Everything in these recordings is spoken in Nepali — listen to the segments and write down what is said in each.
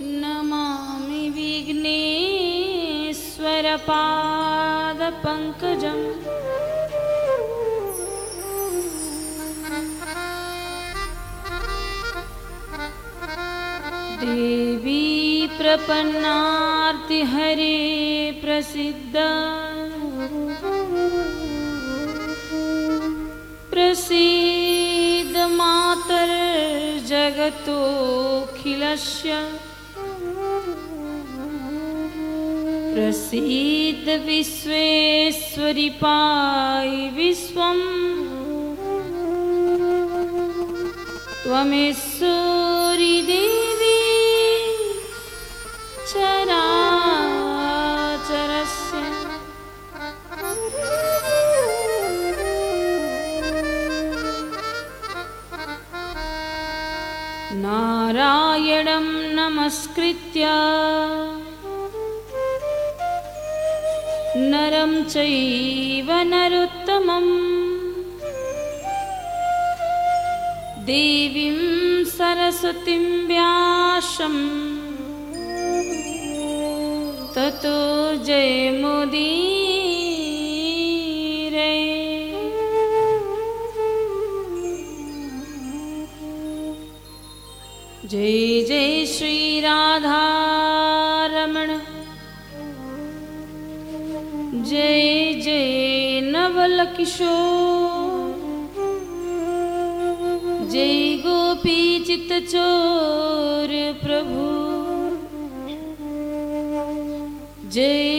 नमामि विघ्नेश्वरपादपङ्कजम्। देवी प्रपन्नार्तिहरे प्रसिद्ध। प्रसीद मातर्जगतोऽखिलस्य प्रसीद विश्वेश्वरि पाहि विश्वम् त्वमेश्वरि देवी चराचरस्य। नारायणं नमस्कृत्य नरं चैव नरोत्तमम्। देवीं सरस्वतीं व्यासम्। ततो जयमुदीरे जय जय श्रीराधारमण किशोर। जय गोपी चित चोर प्रभु। जय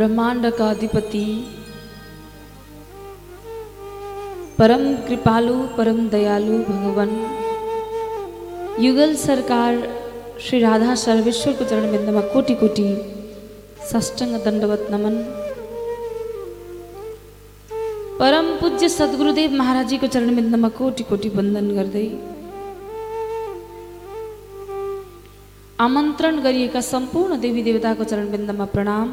ब्रह्मांड का अधिपति परम कृपालु, परम दयालु भगवान। युगल सरकार, श्री राधा सर्वेश्वर को चरण बिंदमा कोटि कोटि साष्टाङ्ग दंडवत नमन। परम पूज्य सदगुरुदेव महाराज जी को चरण बिन्दमा कोटि कोटि वंदन गर्दै आमन्त्रण गरिएका सम्पूर्ण देवी चरण बिन्दमा प्रणाम।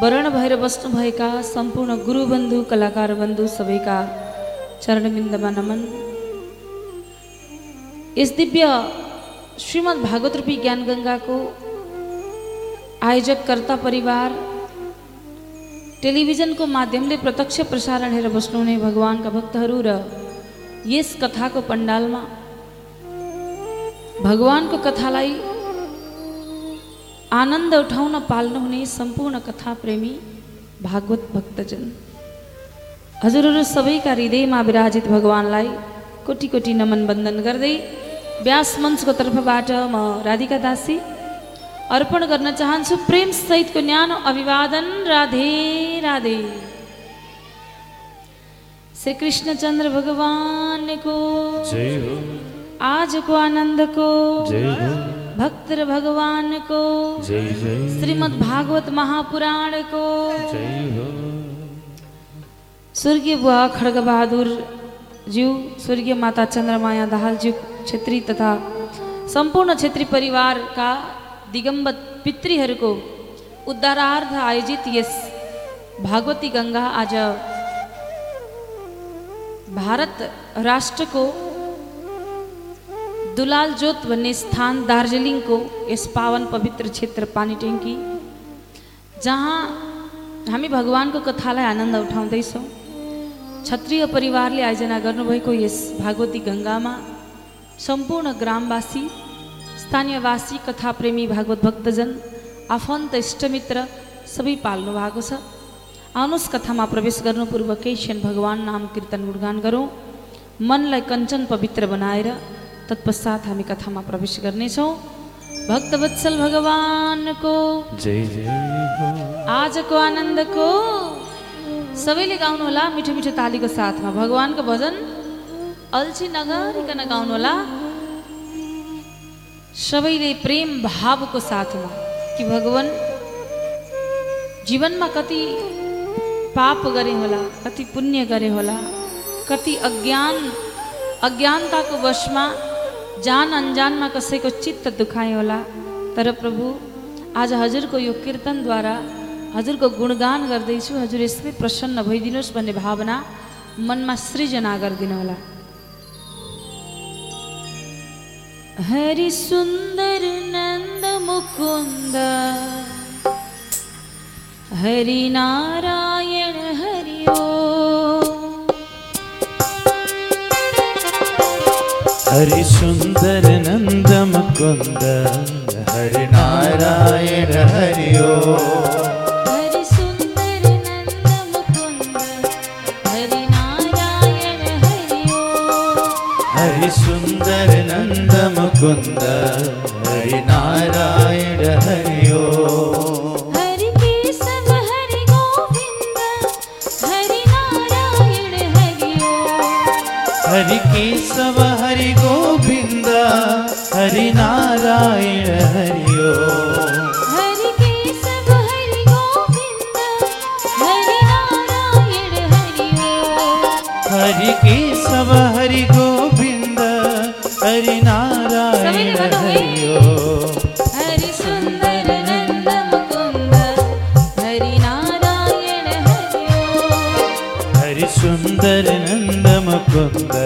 वर्ण भएर बस्नुभएका सम्पूर्ण गुरुबन्धु कलाकार बन्धु सबैका चरणबिन्दमा नमन। यस दिव्य श्रीमद् भागवत रूपी ज्ञान गङ्गाको आयोजककर्ता परिवार टेलिभिजनको माध्यमले प्रत्यक्ष प्रसारण हेरेर बस्नुहुने भगवान्का भक्तहरू र यस कथाको पण्डालमा भगवान्को कथालाई आनन्द उठाउन पाल्नुहुने सम्पूर्ण कथा प्रेमी भागवत भक्तजन हजुरहरू सबैका हृदयमा विराजित भगवान्लाई कोटि कोटि नमन वन्दन गर्दै व्यास मञ्चको तर्फबाट म राधिका दासी अर्पण गर्न चाहन्छु प्रेम सहितको न्यानो अभिवादन राधे राधे श्री कृष्णचन्द्र भगवानको जय हो आजको आनन्दको जय हो भक्त र भगवानको जय जय। श्रीमद् भागवत महापुराणको जय हो। स्वर्गीय बुवा खड्गबहादुर ज्यू स्वर्गीय माता चन्द्रमाया दाहालज्यू छेत्री तथा सम्पूर्ण छेत्री परिवारका दिगम्बत पितृहरूको उद्धारार्थ आयोजित यस भागवती गङ्गा आज भारत राष्ट्रको दुलाल जोत भन्ने स्थान दार्जिलिङको यस पावन पवित्र क्षेत्र पानीट्याङ्की जहाँ हामी भगवान्को कथालाई आनन्द उठाउँदैछौँ। क्षत्रिय परिवारले आयोजना गर्नुभएको यस भागवती गङ्गामा सम्पूर्ण ग्रामवासी स्थानीयवासी कथाप्रेमी भागवत भक्तजन आफन्त इष्टमित्र सबै पाल्नु भएको छ। आउनुहोस् कथामा प्रवेश गर्नु पूर्व केही क्षण भगवान् नाम कीर्तन गुणगान गरौँ। मनलाई कञ्चन पवित्र बनाएर तत्पश्चात हामी कथामा प्रवेश गर्नेछौँ। भक्तवत्सल भगवानको जय जय आजको आनन्दको सबैले गाउनु होला मिठो मिठो तालीको साथमा। भगवानको भजन अल्छी नगरिकन गाउनुहोला। सबैले प्रेम भावको साथमा कि भगवान जीवनमा कति पाप गरे होला कति पुण्य गरे होला कति अज्ञान अज्ञानताको वशमा जान अन्जानमा कसैको चित्त दुखाएँ होला। तर प्रभु आज हजुरको यो कीर्तनद्वारा हजुरको गुणगान गर्दैछु। हजुर यसमै प्रसन्न भइदिनुहोस् भन्ने भावना मनमा सृजना गरिदिनु होला। हरि सुन्दर नन्द मुकुन्द हरि नारायण हरि ओ। ഹരിസുന്ദര നന്ദമ കൊന്ത ഹരിനാരായണ ഹരിയോ ഹരിസുന്ദര നന്ദമ കൊന്ത ഹരിനാരായണ ഹരിയോ केशव हरि गोविन्द हरि नारायण हरि हरि सुन्दर नन्दम गुन्द हरि नारायण हरि हरि सुन्दर नन्दमकुन्द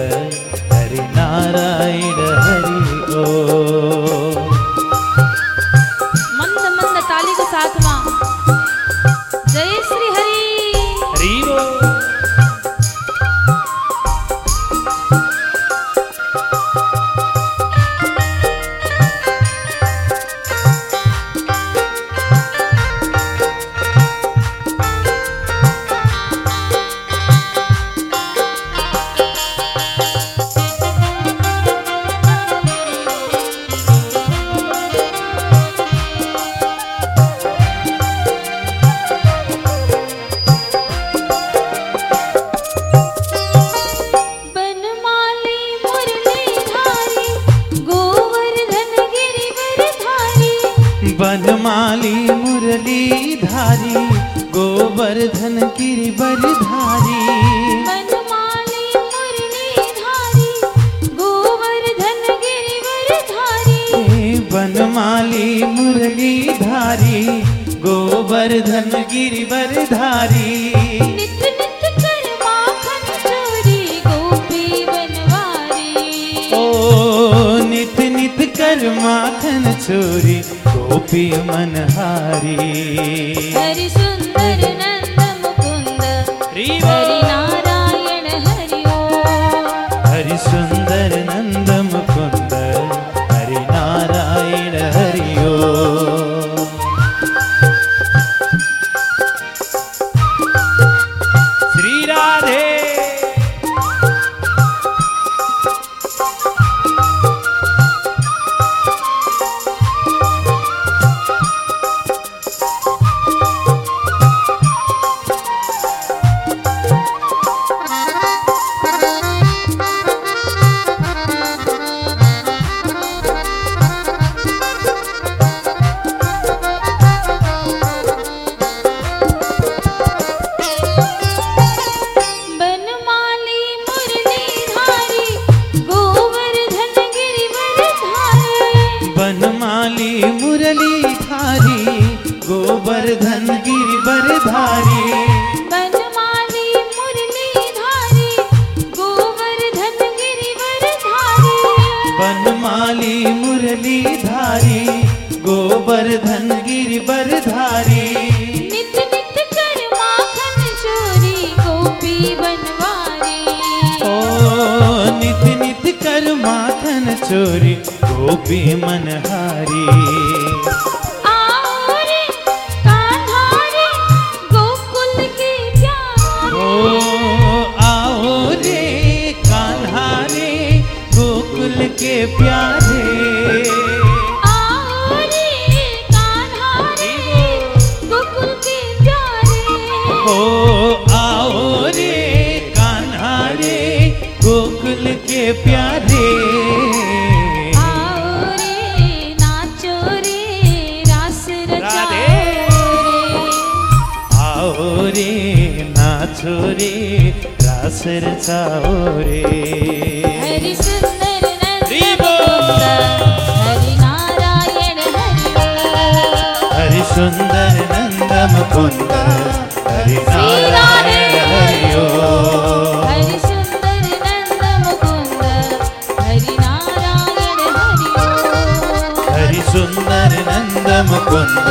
हरि हरि सुंदर नंद मुकुंद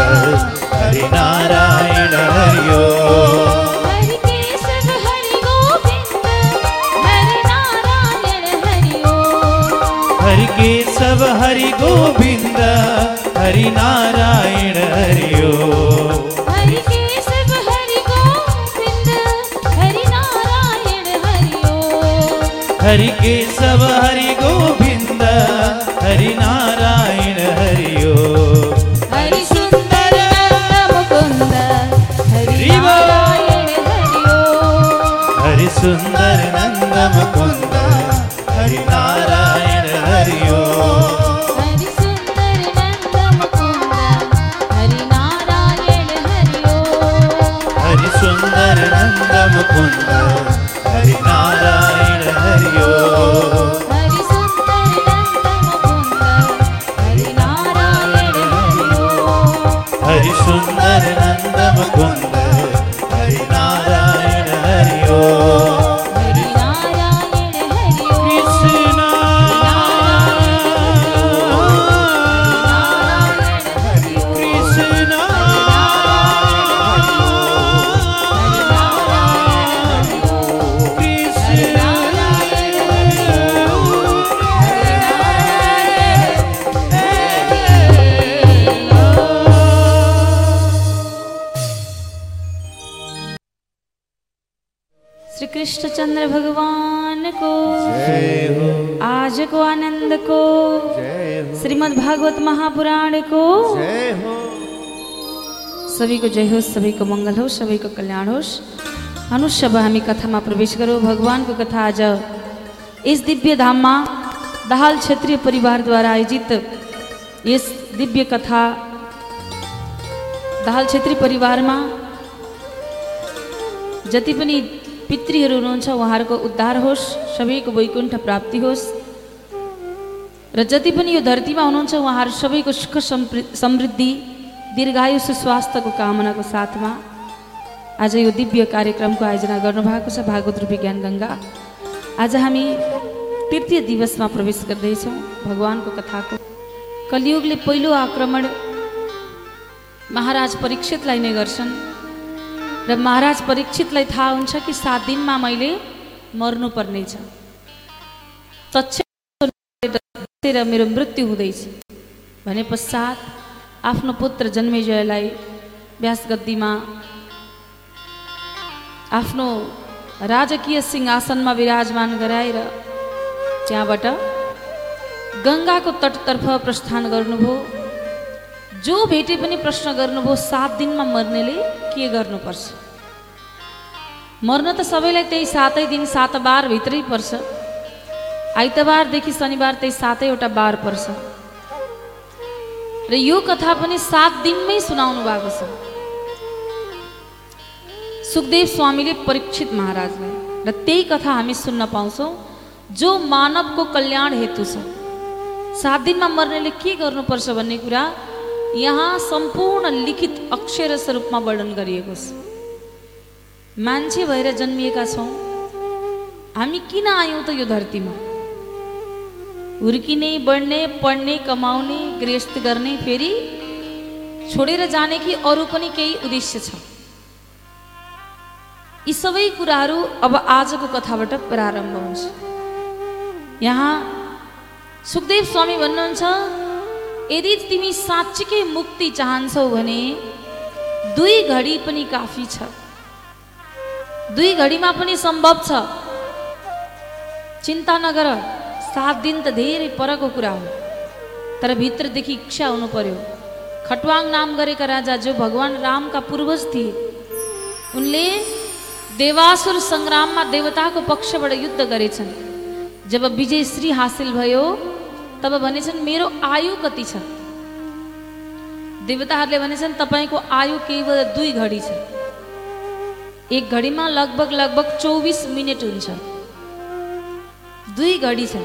हरि नारायण हरि ओम हरि केशव हरि गोविंद हरि नारायण हरि सुन्दर ना महापुराण को। जय हो। सभी को जय हो सभी को मङ्गल होस् सबैको कल्याण होस् अनुष्य हामी कथामा प्रवेश गरौँ भगवानको कथा आज। यस दिव्य धाममा दाहाल क्षेत्रीय परिवारद्वारा आयोजित यस दिव्य कथा दाहाल क्षेत्री परिवारमा जति पनि पितृहरू हुनुहुन्छ उहाँहरूको उद्धार होस् सबैको वैकुण्ठ प्राप्ति होस्। र जति पनि यो धरतीमा हुनुहुन्छ उहाँहरू सबैको सुख समृद्धि दीर्घायु सुस्वास्थ्यको कामनाको साथमा आज यो दिव्य कार्यक्रमको आयोजना गर्नुभएको छ भागवत रूपी ज्ञान गङ्गा। आज हामी तृतीय दिवसमा प्रवेश गर्दैछौँ भगवानको कथाको। कलियुगले पहिलो आक्रमण महाराज परीक्षितलाई नै गर्छन् र महाराज परीक्षितलाई थाहा हुन्छ कि सात दिनमा मैले मर्नुपर्नेछ तक्ष र मेरो मृत्यु हुँदैछ। भने पश्चात आफ्नो पुत्र जन्मेजयलाई व्यास गद्दीमा आफ्नो राजकीय सिंहासनमा विराजमान गराएर त्यहाँबाट गङ्गाको तटतर्फ प्रस्थान गर्नुभयो। जो भेटे पनि प्रश्न गर्नुभयो सात दिनमा मर्नेले के गर्नुपर्छ? मर्न त सबैलाई त्यही सातै दिन सात बार भित्रै पर्छ। आइतबारदेखि शनिबार त्यही सातैवटा बार पर्छ। र यो कथा पनि सात दिनमै सुनाउनु भएको छ। सुखदेव स्वामीले परीक्षित महाराजलाई र त्यही कथा हामी सुन्न पाउँछौँ जो मानवको कल्याण हेतु छ। सात दिनमा मर्नेले के गर्नुपर्छ भन्ने कुरा यहाँ सम्पूर्ण लिखित अक्षरस रूपमा वर्णन गरिएको छ। मान्छे भएर जन्मिएका छौँ। हामी किन आयौँ त यो धरतीमा? हुर्किने बढ्ने पढ्ने कमाउने गृहस्थ गर्ने फेरि छोडेर जाने कि अरू पनि केही उद्देश्य छ। यी सबै कुराहरू अब आजको कथाबाट प्रारम्भ हुन्छ। यहाँ सुखदेव स्वामी भन्नुहुन्छ यदि तिमी साँच्चीकै मुक्ति चाहन्छौ भने दुई घडी पनि काफी छ। दुई घडीमा पनि सम्भव छ। चिन्ता नगर सात दिन त धेरै परको कुरा हो। तर भित्रदेखि इच्छा हुनु पर्यो। खटवाङ नाम गरेका राजा जो भगवान् रामका पूर्वज थिए उनले देवासुर सङ्ग्राममा देवताको पक्षबाट युद्ध गरेछन्। जब विजय श्री हासिल भयो तब भनेछन् मेरो आयु कति छ? देवताहरूले भनेछन् तपाईँको आयु केवल दुई घडी छ। एक घडीमा लगभग लगभग चौबिस मिनट हुन्छ। दुई घडी छ।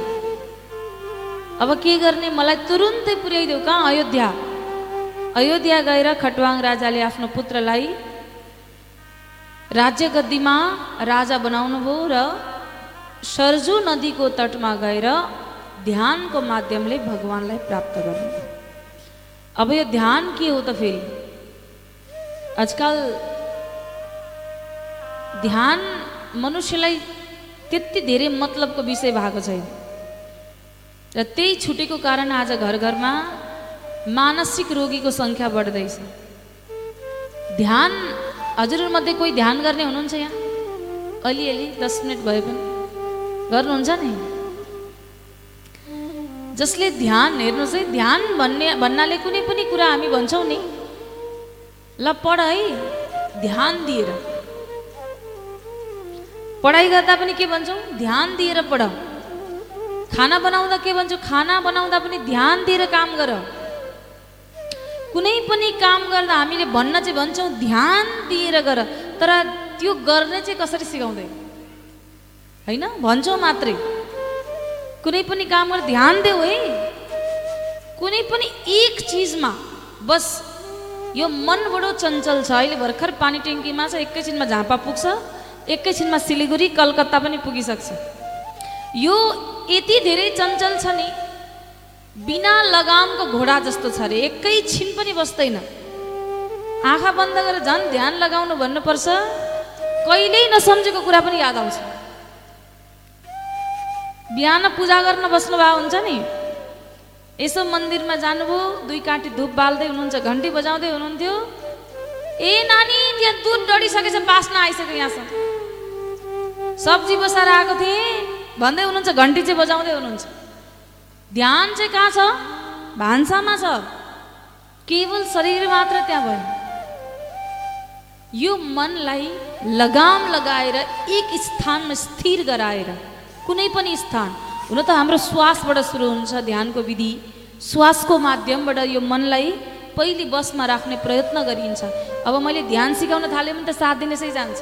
अब के गर्ने मलाई तुरुन्तै पुर्याइदेऊ कहाँ अयोध्या अयोध्या गएर खटवाङ राजाले आफ्नो पुत्रलाई राज्य गद्दीमा राजा बनाउनु भयो र सरजु नदीको तटमा गएर ध्यानको माध्यमले भगवान्लाई प्राप्त गर्नु अब यो ध्यान के हो त फेरि आजकल ध्यान मनुष्यलाई त्यति धेरै मतलबको विषय भएको छैन र त्यही छुटेको कारण आज घर घरमा मानसिक रोगीको सङ्ख्या बढ्दैछ। ध्यान हजुरमध्ये कोही ध्यान गर्ने हुनुहुन्छ यहाँ? अलिअलि दस मिनट भए पनि। गर्नुहुन्छ नि? जसले ध्यान हेर्नुहोस् है ध्यान भन्ने भन्नाले कुनै पनि कुरा हामी भन्छौँ नि। ल पढ है ध्यान दिएर। पढाइ गर्दा पनि के भन्छौँ? ध्यान दिएर पढ। खाना बनाउँदा के भन्छौँ? खाना बनाउँदा पनि ध्यान दिएर काम गर। कुनै पनि काम गर्दा हामीले भन्न चाहिँ भन्छौँ ध्यान दिएर गर। तर त्यो गर्ने चाहिँ कसरी सिकाउँदै? होइन? भन्छौँ मात्रै। कुनै पनि काम गरेर ध्यान देऊ है। कुनै पनि एक चिजमा बस यो मन बडो चञ्चल छ। अहिले भर्खर पानी ट्याङ्कीमा छ एकैछिनमा झापा पुग्छ एकैछिनमा सिलिगुडी कलकत्ता पनि पुगिसक्छ। यो यति धेरै चञ्चल छ नि। बिना लगामको घोडा जस्तो छ अरे एकैछिन पनि बस्दैन। आँखा बन्द गरेर झन् ध्यान लगाउनु भन्नुपर्छ कहिल्यै नसम्झेको कुरा पनि याद आउँछ। बिहान पूजा गर्न बस्नु भएको हुन्छ नि। यसो मन्दिरमा जानुभयो दुई काँटी धुप बाल्दै हुनुहुन्छ घन्टी बजाउँदै हुनुहुन्थ्यो। ए नानी त्यहाँ दुध डढिसकेछ बास्न आइसक्यो यहाँसम्म। सब्जी बसाएर आएको थिएँ। भन्दै हुनुहुन्छ घन्टी चाहिँ बजाउँदै हुनुहुन्छ। ध्यान चाहिँ कहाँ छ? भान्सामा छ। केवल शरीर मात्र त्यहाँ भयो। यो मनलाई लगाम लगाएर एक स्थानमा स्थिर गराएर कुनै पनि स्थान हुन त हाम्रो श्वासबाट सुरु हुन्छ ध्यानको विधि। श्वासको माध्यमबाट यो मनलाई पहिले बसमा राख्ने प्रयत्न गरिन्छ। अब मैले ध्यान सिकाउन थालेँ भने त सात दिन यसै जान्छ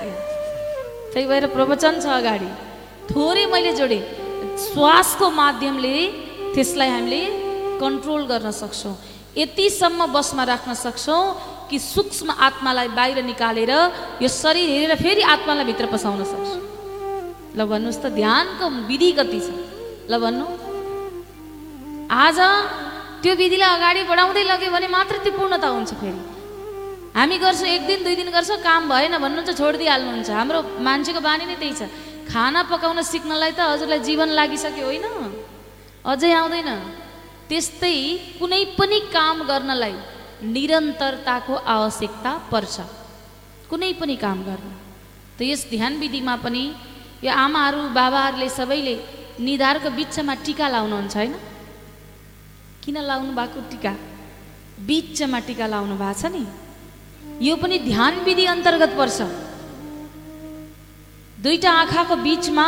त्यही भएर प्रवचन छ अगाडि। थोरै मैले जोडेँ। श्वासको माध्यमले त्यसलाई हामीले कन्ट्रोल गर्न सक्छौँ। यतिसम्म बसमा राख्न सक्छौँ कि सूक्ष्म आत्मालाई बाहिर निकालेर यो शरीर हेरेर फेरि आत्मालाई भित्र पसाउन सक्छौँ। ल भन्नुहोस् त ध्यानको विधि कति छ? ल भन्नु। आज त्यो विधिलाई अगाडि बढाउँदै लग्यो भने मात्र त्यो पूर्णता हुन्छ फेरि। हामी गर्छौँ एक दिन दुई दिन गर्छौँ काम भएन भन्नुहुन्छ छोडिदिइहाल्नुहुन्छ। हाम्रो मान्छेको बानी नै त्यही छ। खाना पकाउन सिक्नलाई त हजुरलाई जीवन लागिसक्यो होइन? अझै आउँदैन। त्यस्तै कुनै पनि काम गर्नलाई निरन्तरताको आवश्यकता पर्छ। कुनै पनि काम गर्न। त यस ध्यान विधिमा पनि यो आमाहरू बाबाहरूले सबैले निधारको बिचमा टिका लाउनुहुन्छ होइन? किन लाउनु भएको टिका? बिचमा टिका लाउनु भएको छ नि। यो पनि ध्यान विधि अन्तर्गत पर्छ। दुईटा आँखाको बिचमा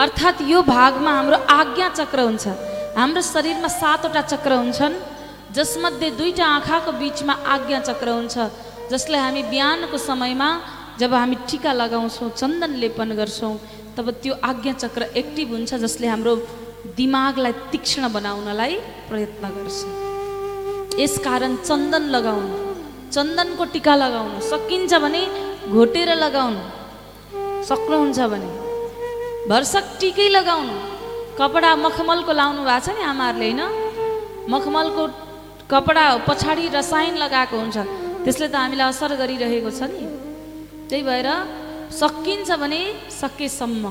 अर्थात् यो भागमा हाम्रो आज्ञा चक्र हुन्छ। हाम्रो शरीरमा सातवटा चक्र हुन्छन् जसमध्ये दुईटा आँखाको बिचमा आज्ञा चक्र हुन्छ जसलाई हामी बिहानको समयमा जब हामी टिका लगाउँछौँ चन्दन लेपन गर्छौँ तब त्यो आज्ञा चक्र एक्टिभ हुन्छ जसले हाम्रो दिमागलाई तीक्ष्ण बनाउनलाई प्रयत्न गर्छ। यसकारण चन्दन लगाउनु चन्दनको टिका लगाउनु सकिन्छ भने घोटेर लगाउनु सक्नुहुन्छ भने। भरसक टिकै लगाउनु। कपडा मखमलको लाउनु भएको छ नि आमाहरूले होइन? मखमलको कपडा पछाडि रसायन लगाएको हुन्छ। त्यसले त हामीलाई असर गरिरहेको छ नि। त्यही भएर सकिन्छ भने सकेसम्म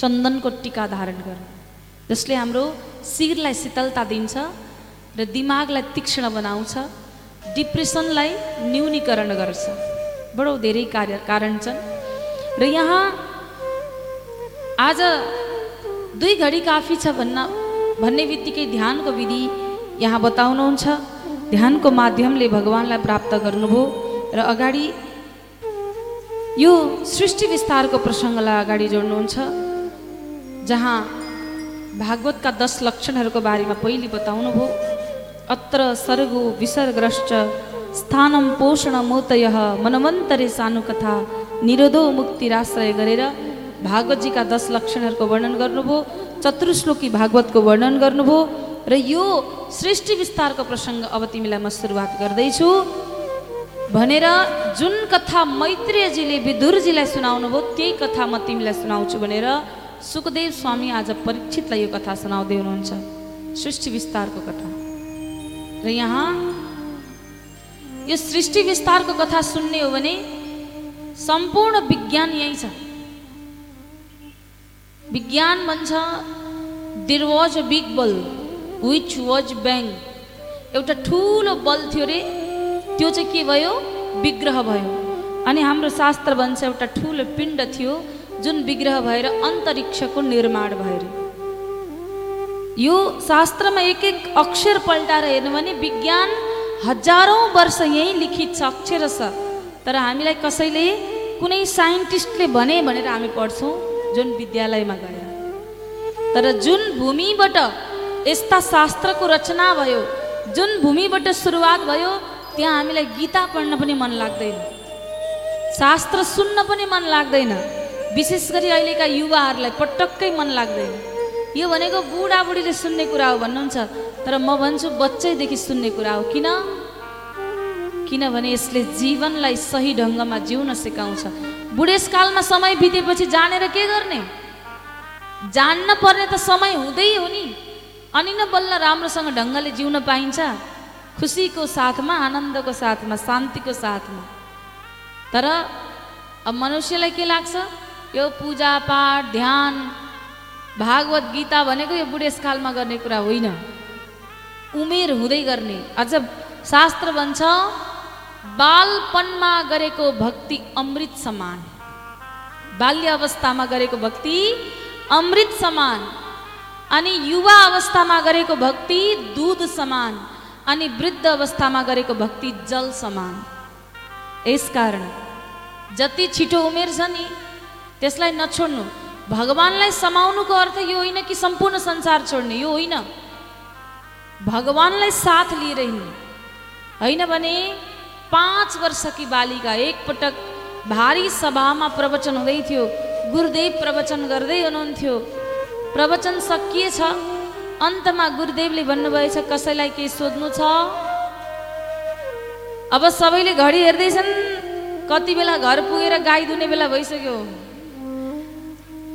चन्दनको टिका धारण गर्नु जसले हाम्रो शिरलाई शीतलता दिन्छ र दिमागलाई तीक्ष्ण बनाउँछ डिप्रेसनलाई न्यूनीकरण गर्छ। बडो धेरै कार्य कारण छन्। र यहाँ आज दुई घडी काफी छ भन्न भन्ने बित्तिकै ध्यानको विधि यहाँ बताउनुहुन्छ। ध्यानको माध्यमले भगवान्लाई प्राप्त गर्नुभयो र अगाडि यो सृष्टि विस्तारको प्रसङ्गलाई अगाडि जोड्नुहुन्छ जहाँ भागवतका दस लक्षणहरूको बारेमा पहिले बताउनुभयो। अत्र सर्गो विसर्गश्च स्थानम पोषण मोतय मनमन्तरे सानु कथा निरोधो मुक्तिराश्रय गरेर भागवतजीका दश लक्षणहरूको वर्णन गर्नुभयो चतुर्श्लोकी भागवतको वर्णन गर्नुभयो र यो सृष्टि विस्तारको प्रसङ्ग अब तिमीलाई म सुरुवात गर्दैछु। भनेर जुन कथा मैत्रेयजीले विदुरजीलाई सुनाउनु भयो त्यही कथा म तिमीलाई सुनाउँछु भनेर सुखदेव स्वामी आज परीक्षितलाई यो कथा सुनाउँदै हुनुहुन्छ। सृष्टि विस्तारको कथा। र यहाँ यो सृष्टि विस्तारको कथा सुन्ने हो भने सम्पूर्ण विज्ञान यही छ। विज्ञान भन्छ there was a big ball which was bang एउटा ठुलो बल थियो रे त्यो चाहिँ के भयो? विग्रह भयो। अनि हाम्रो शास्त्र भन्छ एउटा ठुलो पिण्ड थियो जुन विग्रह भएर अन्तरिक्षको निर्माण भयो यो शास्त्रमा एक एक अक्षर पल्टाएर हेर्नु भने विज्ञान हजारौँ वर्ष यहीँ लिखित छ अक्षर छ। तर हामीलाई कसैले कुनै साइन्टिस्टले भने भनेर हामी पढ्छौँ जुन विद्यालयमा गएर तर जुन भूमिबाट यस्ता शास्त्रको रचना भयो जुन भूमिबाट सुरुवात भयो त्यहाँ हामीलाई गीता पढ्न पनि मन लाग्दैन। शास्त्र सुन्न पनि मन लाग्दैन। विशेष गरी अहिलेका युवाहरूलाई पटक्कै मन लाग्दैन। यो भनेको बुढाबुढीले सुन्ने कुरा हो भन्नुहुन्छ तर म भन्छु बच्चैदेखि सुन्ने कुरा हो। किन? किनभने यसले जीवनलाई सही ढङ्गमा जिउन सिकाउँछ। बुढेसकालमा समय बितेपछि जानेर के गर्ने? जान्न पर्ने त समय हुँदै हो नि। अनि न बल्ल राम्रोसँग ढङ्गले जिउन पाइन्छ। खुसीको साथमा आनन्दको साथमा शान्तिको साथमा। तर अब मनुष्यलाई के लाग्छ? यो पूजापाठ ध्यान भागवत गीता भनेको यो बुढेसकालमा गर्ने कुरा होइन। उमेर हुँदै गर्ने। अझ शास्त्र भन्छ बालपनमा गरेको भक्ति अमृत समान। बाल्य अवस्थामा गरेको भक्ति अमृत समान। अनि युवा अवस्थामा गरेको भक्ति दुध समान। अनि वृद्ध अवस्थामा गरेको भक्ति जल समान। यसकारण जति छिटो उमेर छ नि त्यसलाई नछोड्नु। भगवान्लाई समाउनुको अर्थ यो होइन कि सम्पूर्ण संसार छोड्ने यो होइन। भगवान्लाई साथ लिएर हिँड्ने। होइन भने पाँच वर्षकी बालिका एकपटक भारी सभामा प्रवचन हुँदै थियो गुरुदेव प्रवचन गर्दै हुनुहुन्थ्यो। प्रवचन सकिएछ अन्तमा गुरुदेवले भन्नुभएछ कसैलाई केही सोध्नु छ? अब सबैले घडी हेर्दैछन् कति बेला घर पुगेर गाई दुने बेला भइसक्यो।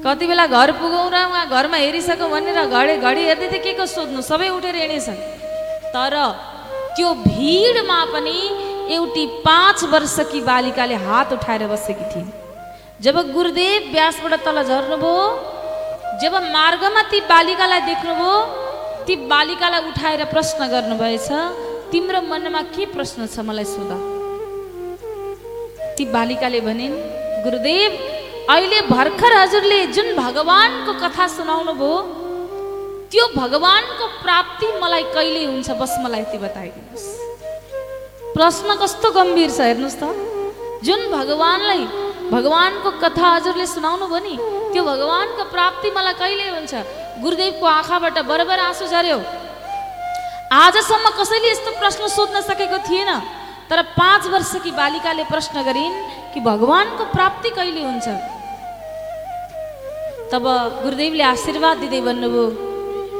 कति बेला घर पुगौँ र उहाँ घरमा हेरिसक्यो भनेर घडी घडी हेर्दै थिएँ के को सोध्नु? सबै उठेर हिँडेछन्। तर त्यो भिडमा पनि एउटी पाँच वर्षकी बालिकाले हात उठाएर बसेकी थिइन्। जब गुरुदेव व्यासबाट तल झर्नुभयो जब मार्गमा ती बालिकालाई देख्नुभयो ती बालिकालाई उठाएर प्रश्न गर्नुभएछ तिम्रो मनमा के प्रश्न छ मलाई सोध। ती बालिकाले भनिन् गुरुदेव अहिले भर्खर हजुरले जुन भगवानको कथा सुनाउनु भयो त्यो भगवानको प्राप्ति मलाई कहिले हुन्छ बस मलाई यति बताइदिनुहोस्। प्रश्न कस्तो गम्भीर छ हेर्नुहोस् त। जुन भगवान्लाई भगवानको कथा हजुरले सुनाउनु भयो नि त्यो भगवानको प्राप्ति मलाई कहिले हुन्छ? गुरुदेवको आँखाबाट बराबर आँसु झऱ्यो। आजसम्म कसैले यस्तो प्रश्न सोध्न सकेको थिएन तर पाँच वर्षकी बालिकाले प्रश्न गरिन् कि भगवानको प्राप्ति कहिले हुन्छ? तब गुरुदेवले आशीर्वाद दिँदै भन्नुभयो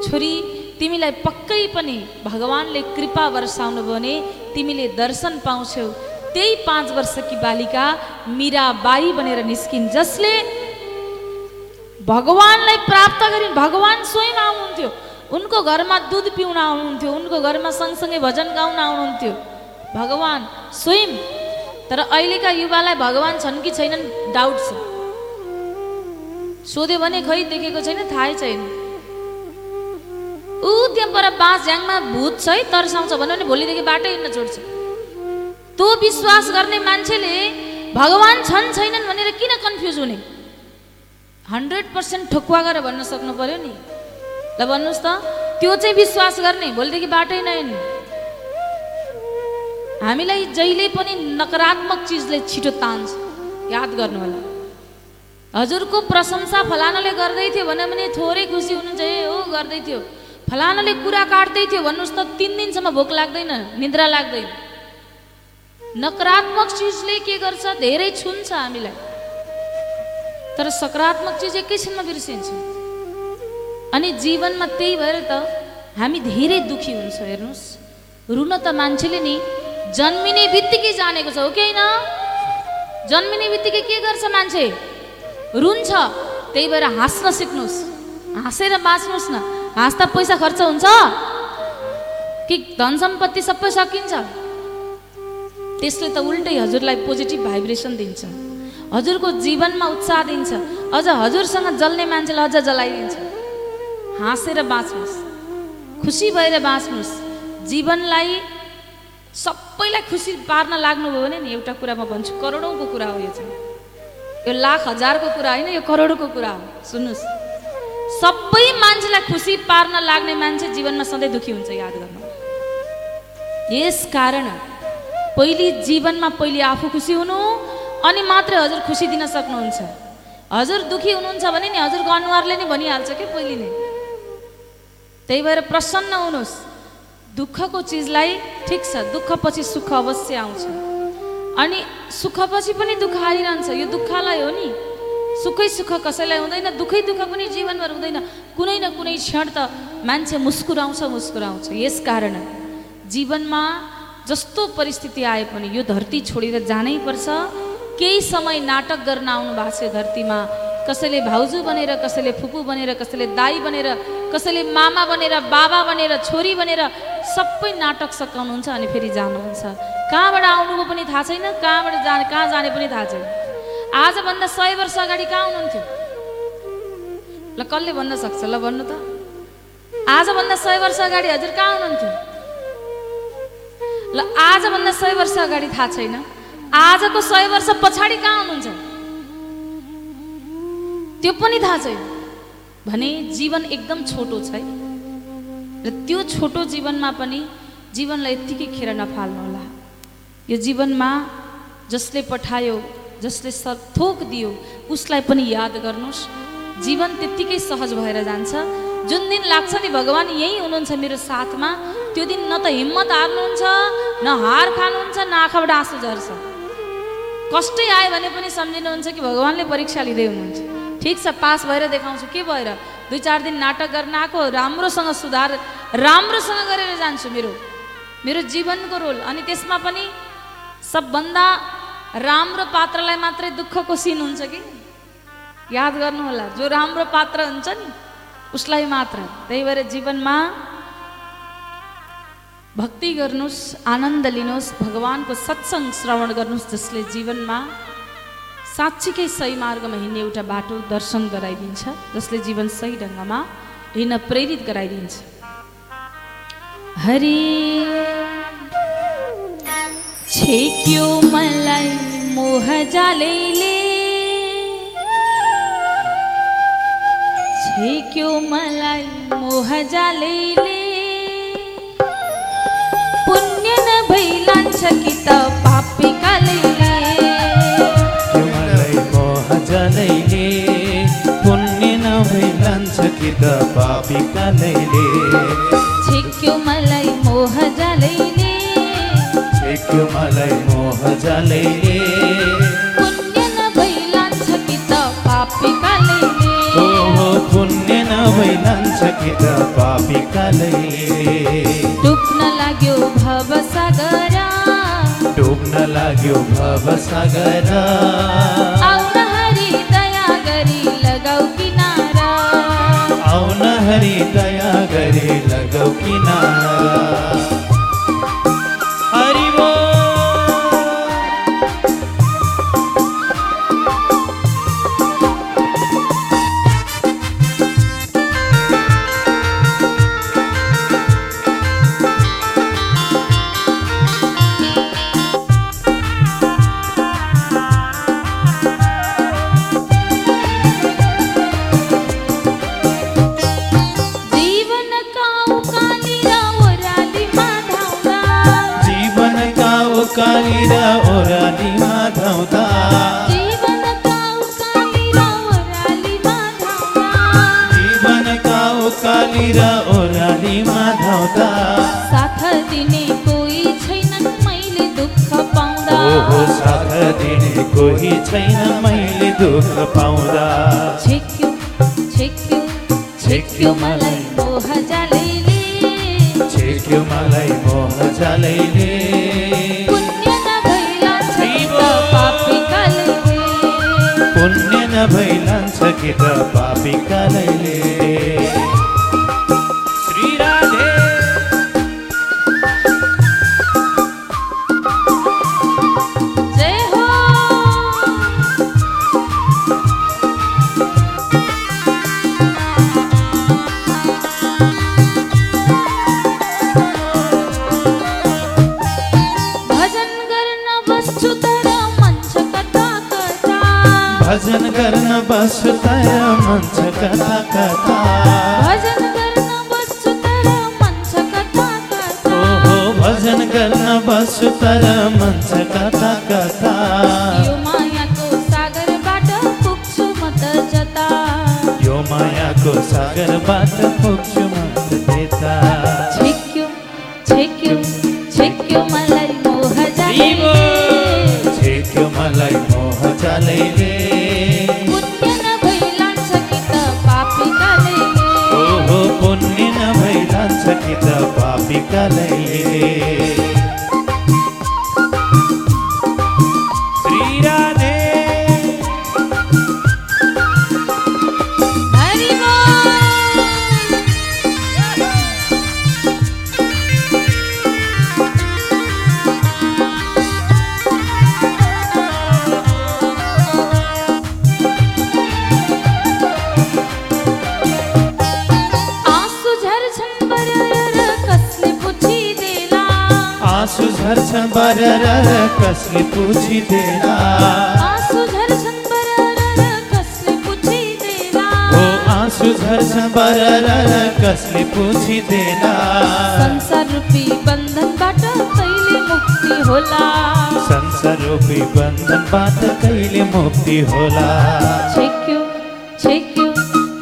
छोरी तिमीलाई पक्कै पनि भगवान्ले कृपा वर्षाउनु भने तिमीले दर्शन पाउँछौ। त्यही पाँच वर्षकी बालिका मिराबाई बनेर निस्किन् जसले भगवान्लाई प्राप्त गरिन्। भगवान् स्वयं आउनुहुन्थ्यो। उनको घरमा दुध पिउन आउनुहुन्थ्यो। उनको घरमा सँगसँगै भजन गाउन आउनुहुन्थ्यो। भगवान् स्वयं। तर अहिलेका युवालाई भगवान् छन् कि छैनन् डाउट छ। सोध्यो भने खै देखेको छैन थाहै छैन। ऊ त्यहाँ पर बाँस झ्याङमा भूत छ है तर्साउँछ भन्यो भने भोलिदेखि बाटै हिँड्न छोड्छ त्यो विश्वास गर्ने मान्छेले भगवान् छन् छैनन् भनेर किन कन्फ्युज हुने? हन्ड्रेड पर्सेन्ट ठोकुवा गरेर भन्न सक्नु पर्यो नि। ल भन्नुहोस् त त्यो चाहिँ विश्वास गर्ने भोलिदेखि बाटै नहिँड्ने। हामीलाई जहिले पनि नकारात्मक चिजले छिटो तान्छ। याद गर्नु होला हजुरको प्रशंसा फलानाले गर्दै थियो भने थोरै खुसी हुनुहुन्छ ए हो गर्दै थियो। फलानाले कुरा काट्दै थियो भन्नुहोस् त तिन दिनसम्म भोक लाग्दैन निद्रा लाग्दैन। नकारात्मक चिजले के गर्छ? धेरै छुन्छ हामीलाई। तर सकारात्मक चिज एकैछिनमा बिर्सिन्छ। अनि जीवनमा त्यही भएर त हामी धेरै दुखी हुन्छ हेर्नुहोस्। रुन त मान्छेले नि जन्मिने बित्तिकै जानेको छ हो कि होइन? जन्मिने बित्तिकै के गर्छ मान्छे? रुन्छ। त्यही भएर हाँस्न सिक्नुहोस्। हाँसेर बाँच्नुहोस् न। हाँस्दा पैसा खर्च हुन्छ। कि धन सम्पत्ति सबै सकिन्छ। त्यसले त उल्टै हजुरलाई पोजिटिभ भाइब्रेसन दिन्छ। हजुरको जीवनमा उत्साह दिन्छ। अझ हजुरसँग जल्ने मान्छेलाई अझ जलाइदिन्छ। हाँसेर बाँच्नुहोस्। खुसी भएर बाँच्नुहोस्। जीवनलाई सबैलाई खुसी पार्न लाग्नुभयो भने नि एउटा कुरा म भन्छु करोडौँको कुरा हो यो चाहिँ। यो लाख हजारको कुरा होइन यो करोडको कुरा हो। सुन्नुहोस्। सबै मान्छेलाई खुसी पार्न लाग्ने मान्छे जीवनमा सधैँ दुखी हुन्छ याद गर्नु। यस कारण पहिले जीवनमा पहिले आफू खुसी हुनु अनि मात्रै हजुर खुसी दिन सक्नुहुन्छ। हजुर दुखी हुनुहुन्छ भने नि हजुरको अनुहारले नै भनिहाल्छ कि पहिले नै? त्यही भएर प्रसन्न हुनुहोस्। दुःखको चिजलाई ठिक छ दुःखपछि सुख अवश्य आउँछ। अनि सुखपछि पनि दुःख आइरहन्छ यो दुःखलाई हो नि। सुखै सुख कसैलाई हुँदैन दुःखै दुःख पनि जीवनभर हुँदैन। कुनै न कुनै क्षण त मान्छे मुस्कुराउँछ मुस्कुराउँछ। यस कारण जीवनमा जस्तो परिस्थिति आए पनि यो धरती छोडेर जानै पर्छ। केही समय नाटक गर्न आउनु भएको छ धरतीमा। कसैले भाउजू बनेर कसैले फुपू बनेर कसैले दाई बनेर कसैले मामा बनेर बाबा बनेर छोरी बनेर सबै नाटक सकाउनुहुन्छ अनि फेरि जानुहुन्छ। कहाँबाट आउनुभयो पनि थाहा छैन कहाँबाट जाने कहाँ जाने पनि थाहा छैन। आजभन्दा सय वर्ष अगाडि कहाँ हुनुहुन्थ्यो? ल कसले भन्न सक्छ? ल भन्नु त। आजभन्दा सय वर्ष अगाडि हजुर कहाँ हुनुहुन्थ्यो? ल आजभन्दा सय वर्ष अगाडि थाहा छैन। आजको सय वर्ष पछाडि कहाँ हुनुहुन्छ? त्यो पनि थाहा छैन। भने जीवन एकदम छोटो छ है। र त्यो छोटो जीवनमा पनि जीवनलाई यत्तिकै खेर नफाल्नु होला यो जीवनमा जसले पठायो जसले स दियो उसलाई पनि याद गर्नुहोस्। जीवन त्यत्तिकै सहज भएर जान्छ। जुन दिन लाग्छ नि भगवान् यहीँ हुनुहुन्छ मेरो साथमा त्यो दिन न त हिम्मत हार्नुहुन्छ न हार खानुहुन्छ न आँखाबाट आँसु झर्छ। कष्टै आयो भने पनि सम्झिनुहुन्छ कि भगवान्ले परीक्षा लिँदै हुनुहुन्छ। ठिक छ पास भएर देखाउँछु। के भएर? दुई चार दिन नाटक गर्न आएको राम्रोसँग सुधार राम्रोसँग गरेर जान्छु मेरो मेरो जीवनको रोल। अनि त्यसमा पनि सबभन्दा राम्रो पात्रलाई मात्रै दुःखको सिन हुन्छ कि? याद गर्नुहोला जो राम्रो पात्र हुन्छ नि उसलाई मात्र। त्यही भएर जीवनमा भक्ति गर्नुहोस् आनन्द लिनुहोस् भगवान्को सत्सङ्ग श्रवण गर्नुहोस् जसले जीवनमा साँच्चीकै सही मार्गमा हिँड्ने एउटा बाटो दर्शन गराइदिन्छ जसले जीवन सही ढङ्गमा हिँड्न प्रेरित गराइदिन्छ। हरि छेक्यो मलाई मोह जालैले। छेक्यो मलाई मोह जालैले। पुण्य नभई लान्छ कि त पापी कालैले। मलाई मोह जलैले। पुण्य नभई लान्छ कि त पापी कालैले। छेक्यो मलाई मोह जालैले। छेक्यो मलाई मोह जलैले। पुण्य नभई लान्छ कि त पापी कालैले हो हो पुण्य नभई लान्छ कि त पापी कालैले डुब्न लाग्यो भव सागर डुब्न लाग्यो भव सागर आउन हरि दया गरी लगाऊ किनारा। आउन हरि दया गरे लगाउ किनारा। पापी कसले पुछिदेला आँसु झर्छन् बरर कसले पुछिदेला ओ आँसु झर्छन् बरर कसले पुछिदेला संसार रूपी बन्धनबाट कहिले मुक्ति होला? संसार रूपी बन्धनबाट कहिले मुक्ति होला? छेक्यो छेक्यो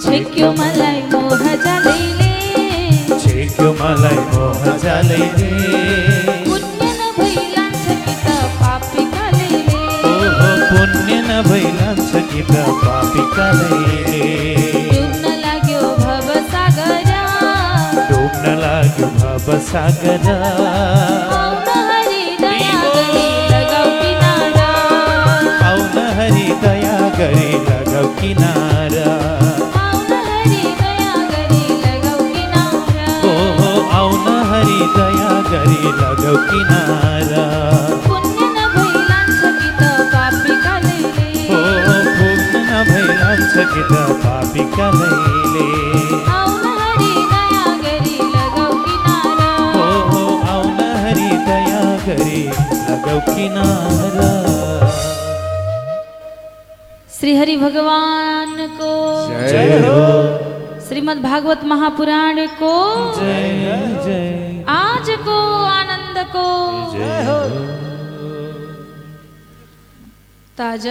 छेक्यो मलाई मोह जालैले। छेक्यो मलाई मोह जालैले। सागर। आउन हरि दया गरी लगाऊ किनारा। आउन हरि दया गरी किनारा। आउन हरि दया गरी लगाऊ किनारा। पुण्य नभई लान्छ कि त पापी कालैले किनारा। श्री हरि भगवान को जय हो। श्रीमद् भागवत महापुराण को जय जय। आज को आनंद को। जय हो। त आज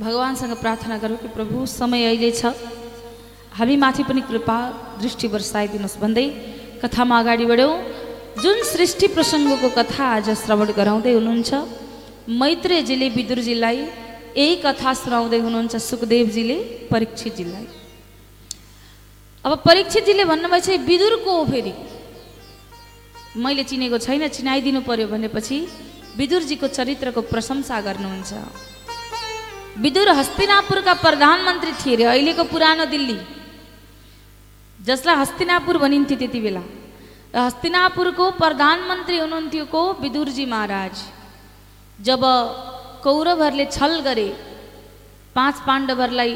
भगवान्सँग प्रार्थना गरौँ कि प्रभु समय अहिले छ। हामीमाथि पनि कृपा दृष्टि वर्षाइदिनुहोस् भन्दै कथामा अगाडि बढ्यौँ। जुन सृष्टि प्रसङ्गको कथा आज श्रवण गराउँदै हुनुहुन्छ मैत्रेयजीले विदुरजीलाई यही कथा सुनाउँदै हुनुहुन्छ सुखदेवजीले परीक्षितजीलाई। अब परीक्षितजीले भन्नुभएछ विदुर को हो फेरि मैले चिनेको छैन चिनाइदिनु पर्यो भनेपछि विदुरजीको चरित्रको प्रशंसा गर्नुहुन्छ। विदुर हस्तिनापुरका प्रधानमन्त्री थिए अरे अहिलेको पुरानो दिल्ली। जसलाई हस्तिनापुर भनिन्थ्यो त्यति बेला। हस्तिनापुरको प्रधानमन्त्री हुनुहुन्थ्यो को विदुरजी महाराज। जब कौरवहरूले छल गरे पाँच पाण्डवहरूलाई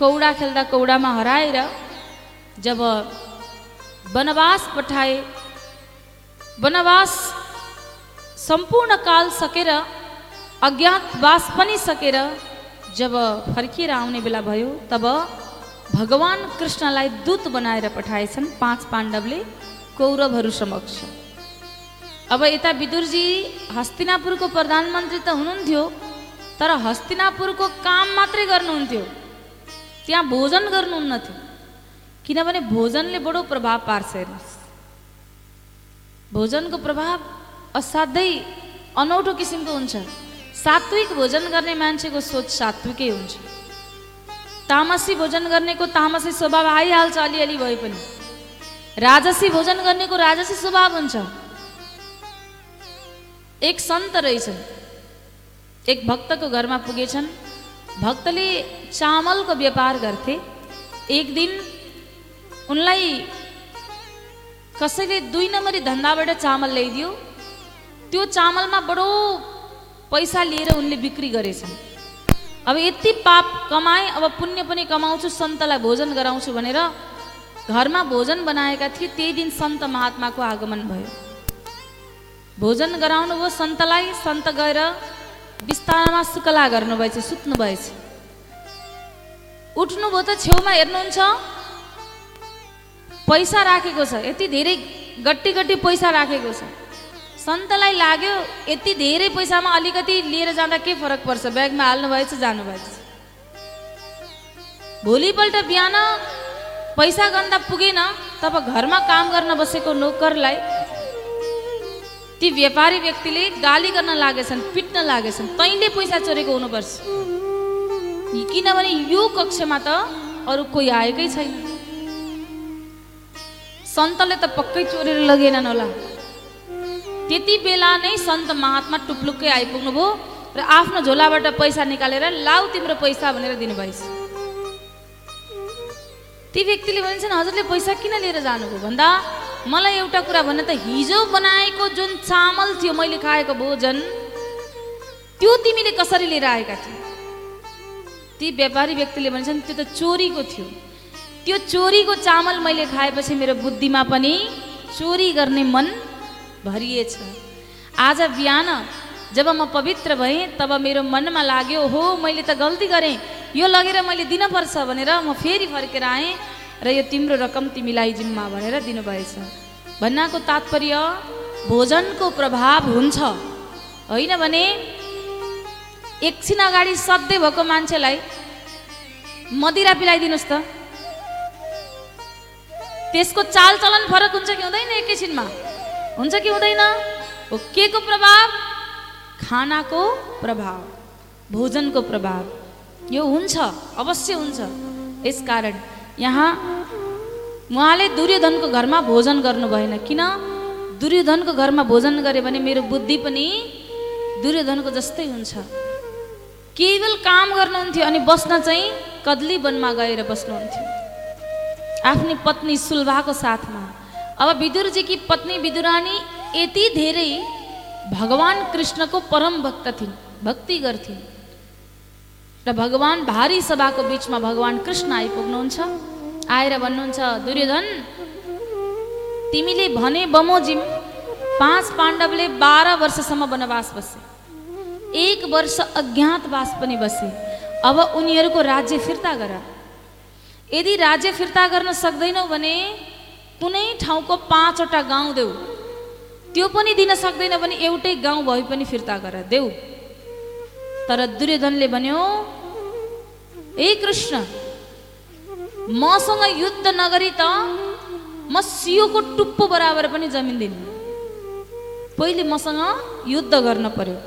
कौडा खेल्दा कौडामा हराएर जब वनवास पठाए वनवास सम्पूर्ण काल सकेर अज्ञातवास पनि सकेर जब फर्किएर आउने बेला भयो तब भगवान् कृष्णलाई दूत बनाएर पठाएछन् पाँच पाण्डवले। कौरवहरू समक्ष। अब यता विदुरजी हस्तिनापुरको प्रधानमन्त्री त हुनुहुन्थ्यो तर हस्तिनापुरको काम मात्रै गर्नुहुन्थ्यो। त्यहाँ भोजन गर्नुहुन्न थियो किनभने भोजनले बडो प्रभाव पार्छ हेर्नुहोस्। भोजनको प्रभाव असाध्यै अनौठो किसिमको हुन्छ। सात्विक भोजन गर्ने मान्छेको सोच सात्विकै हुन्छ। तामसी भोजन गर्नेको तामसी स्वभाव आइहाल्छ अलिअलि भए पनि। राजसी भोजन गर्नेको राजसी स्वभाव हुन्छ। एक सन्त रहेछन्। एक भक्तको घरमा पुगेछन्। भक्तले चामलको व्यापार गर्थे। एक दिन उनलाई कसैले दुई नम्बरी धन्दाबाट चामल ल्याइदियो। त्यो चामलमा बडो पैसा लिएर उनले बिक्री गरेछन्। अब यति पाप कमाएँ अब पुण्य पनि कमाउँछु सन्तलाई भोजन गराउँछु भनेर घरमा भोजन बनाएका थिए त्यही दिन सन्त महात्माको आगमन भयो। भोजन गराउनु भयो सन्तलाई सन्त गएर बिस्तारामा सुकला गर्नुभएछ सुत्नु भएछ उठ्नुभयो त छेउमा हेर्नुहुन्छ पैसा राखेको छ यति धेरै गट्टी गट्टी पैसा राखेको छ। सन्तलाई लाग्यो यति धेरै पैसामा अलिकति लिएर जाँदा के फरक पर्छ? ब्यागमा हाल्नु भएछ जानुभएछ। भोलिपल्ट बिहान पैसा गन्दा पुगेन तब घरमा काम गर्न बसेको नोकरलाई ती व्यापारी व्यक्तिले गाली गर्न लागेछन् पिट्न लागेछन्। तैँले पैसा चोरेको हुनुपर्छ। किनभने यो कक्षमा त अरू कोही आएकै छैन। सन्तले त पक्कै चोरेर लगेनन् होला। त्यति बेला नै सन्त महात्मा टुप्लुक्कै आइपुग्नु भयो र आफ्नो झोलाबाट पैसा निकालेर लाउ तिम्रो पैसा भनेर दिनुभएछ। ती व्यक्तिले भन्छन् हजुरले पैसा किन लिएर जानुभयो? भन्दा मलाई एउटा कुरा भन्न त हिजो बनाएको जुन चामल थियो मैले खाएको भोजन त्यो तिमीले कसरी लिएर आएका थियौ ती व्यापारी व्यक्तिले भन्छन् त्यो त चोरीको थियो। त्यो चोरीको चामल मैले खाएपछि मेरो बुद्धिमा पनि चोरी गर्ने मन भरिएछ। आज बिहान जब म पवित्र भएँ तब मेरो मनमा लाग्यो हो मैले त गल्ती गरेँ। यो लगेर मैले दिनपर्छ भनेर म फेरि फर्केर आएँ र यो तिम्रो रकम तिमीलाई जिम्मा भनेर दिनुभएछ। भन्नाको तात्पर्य भोजनको प्रभाव हुन्छ। होइन भने एकछिन अगाडि सधैँ भएको मान्छेलाई मदिरा पिलाइदिनुहोस् त। त्यसको चालचलन फरक हुन्छ कि हुँदैन एकैछिनमा? हुन्छ कि हुँदैन? हो के को प्रभाव? खानाको प्रभाव भोजनको प्रभाव। यो हुन्छ अवश्य हुन्छ। यसकारण यहाँ उहाँले दुर्योधनको घरमा भोजन गर्नु भएन। किन? दुर्योधनको घरमा भोजन गऱ्यो भने मेरो बुद्धि पनि दुर्योधनको जस्तै हुन्छ। केवल काम गर्नुहुन्थ्यो अनि बस्न चाहिँ कदली वनमा गएर बस्नुहुन्थ्यो। आफ्नी पत्नी सुलभाको साथमा। अब विदुरजीकी पत्नी विदुरानी यति धेरै भगवान कृष्णको परम भक्त थिइन् भक्ति गर्थिन् भगवान भारी सभाको बिचमा भगवान कृष्ण आइपुग्नुहुन्छ आएर भन्नुहुन्छ दुर्योधन तिमीले भने बमोजिम पाँच पाण्डवले बाह्र वर्षसम्म वनवास बसे एक वर्ष अज्ञातवास पनि बसे अब उनीहरूको राज्य फिर्ता गर यदि राज्य फिर्ता गर्न सक्दैनौ भने कुनै ठाउँको पाँचवटा गाउँ देऊ त्यो पनि दिन सक्दैन भने एउटै गाउँ भए पनि फिर्ता गर देऊ। तर दुर्योधनले भन्यो ए कृष्ण मसँग युद्ध नगरी त म सियोको टुप्पो बराबर पनि जमिन दिनु पहिले मसँग युद्ध गर्न पर्यो।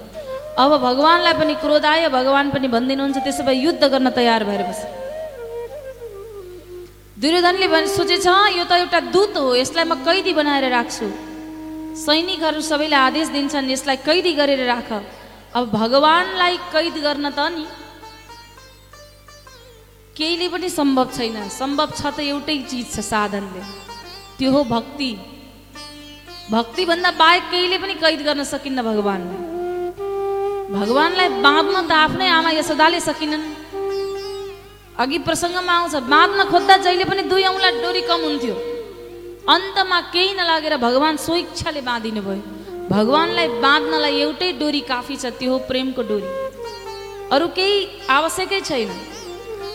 अब भगवान्लाई पनि क्रोध आयो भगवान् पनि भनिदिनुहुन्छ त्यसो भए युद्ध गर्न तयार भएर बस। दुर्योधनले भने सोचेछ यो त एउटा दूत हो यसलाई म कैदी बनाएर राख्छु। सैनिकहरू सबैले आदेश दिन्छन् यसलाई कैदी गरेर राख। अब भगवान्लाई कैद गर्न त नि केहीले पनि सम्भव छैन। सम्भव छ त एउटै चिज छ साधनले। त्यो हो भक्ति। भक्तिभन्दा बाहेक केहीले पनि कैद गर्न सकिन्न भगवान्लाई। भगवान्लाई बाँध्न त आफ्नै आमा यशोदाले सकिनन्। अघि प्रसङ्गमा आउँछ बाँध्न खोज्दा जहिले पनि दुई औँला डोरी कम हुन्थ्यो। अन्तमा केही नलागेर भगवान् स्वेच्छाले बाँधिनु भयो। भगवान्लाई बाँध्नलाई एउटै डोरी काफी छ त्यो हो प्रेमको डोरी। अरू केही आवश्यकै छैन।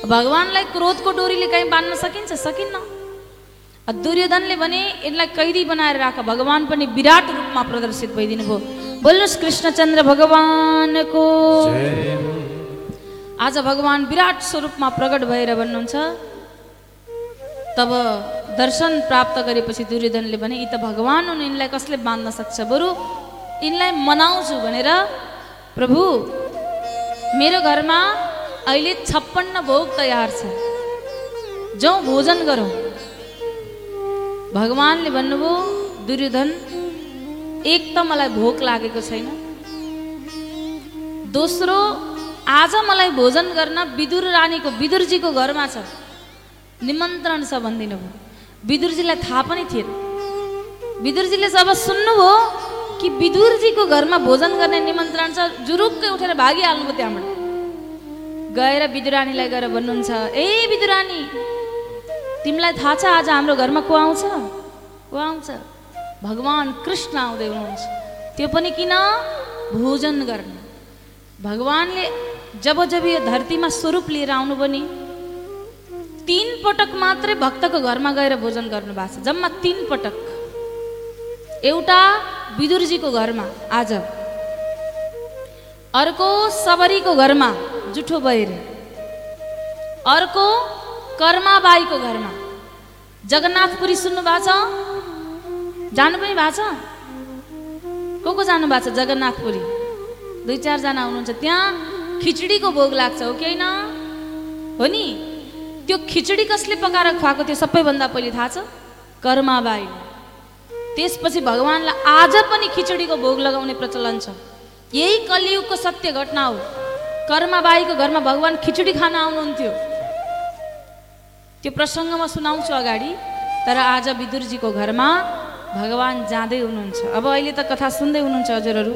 भगवान्लाई क्रोधको डोरीले कहीँ बाँध्न सकिन्छ? सकिन्न। दुर्योधनले भने यसलाई कैदी बनाएर राख। भगवान् पनि विराट रूपमा प्रदर्शित भइदिनु भयो। बोल्नुहोस् कृष्णचन्द्र भगवानको। आज भगवान् विराट स्वरूपमा प्रकट भएर भन्नुहुन्छ तब दर्शन प्राप्त गरेपछि दुर्योधनले भने यी त भगवान् हुन् यिनलाई कसले बाँध्न सक्छ? बरु यिनलाई मनाउँछु भनेर प्रभु मेरो घरमा अहिले छप्पन्न भोग तयार छ। जाउँ भोजन गरौँ। भगवान्ले भन्नुभयो दुर्योधन एक त मलाई भोक लागेको छैन। दोस्रो आज मलाई भोजन गर्न विदुर रानीको विदुरजीको घरमा छ। निमन्त्रण छ भनिदिनु भयो। विदुरजीलाई थाहा पनि थिएन। विदुरजीले जब सुन्नुभयो कि विदुरजीको घरमा भोजन गर्ने निमन्त्रण छ जुरुक्कै उठेर भागिहाल्नुभयो त्यहाँबाट। गएर विदुरानीलाई गएर भन्नुहुन्छ ए विदुरानी तिमीलाई थाहा छ आज हाम्रो घरमा को आउँछ? को आउँछ? भगवान् कृष्ण आउँदै हुनुहुन्छ। त्यो पनि किन? भोजन गर्न। भगवान्ले जब जब यो धरतीमा स्वरूप लिएर आउनु पनि तिन पटक मात्रै भक्तको घरमा गएर भोजन गर्नु भएको छ। जम्मा तिन पटक। एउटा विदुरजीको घरमा आज। अर्को सबरीको घरमा जुठो बहिर अर्को कर्माबाईको घरमा। जगन्नाथपुरी सुन्नु भएको छ? जानु पनि भएको छ? को को जानु भएको छ जगन्नाथपुरी? दुई चारजना हुनुहुन्छ। त्यहाँ खिचडीको भोग लाग्छ हो कि होइन? हो नि? त्यो खिचडी कसले पकाएर खुवाएको त्यो सबैभन्दा पहिले थाहा छ? कर्माबाई त्यसपछि भगवान्लाई आज पनि खिचडीको भोग लगाउने प्रचलन छ। यही कलियुगको सत्य घटना हो। कर्माबाईको घरमा भगवान् खिचडी खान आउनुहुन्थ्यो। त्यो प्रसङ्ग म सुनाउँछु अगाडि तर आज विदुरजीको घरमा भगवान् जाँदै हुनुहुन्छ। अब अहिले त कथा सुन्दै हुनुहुन्छ हजुरहरू।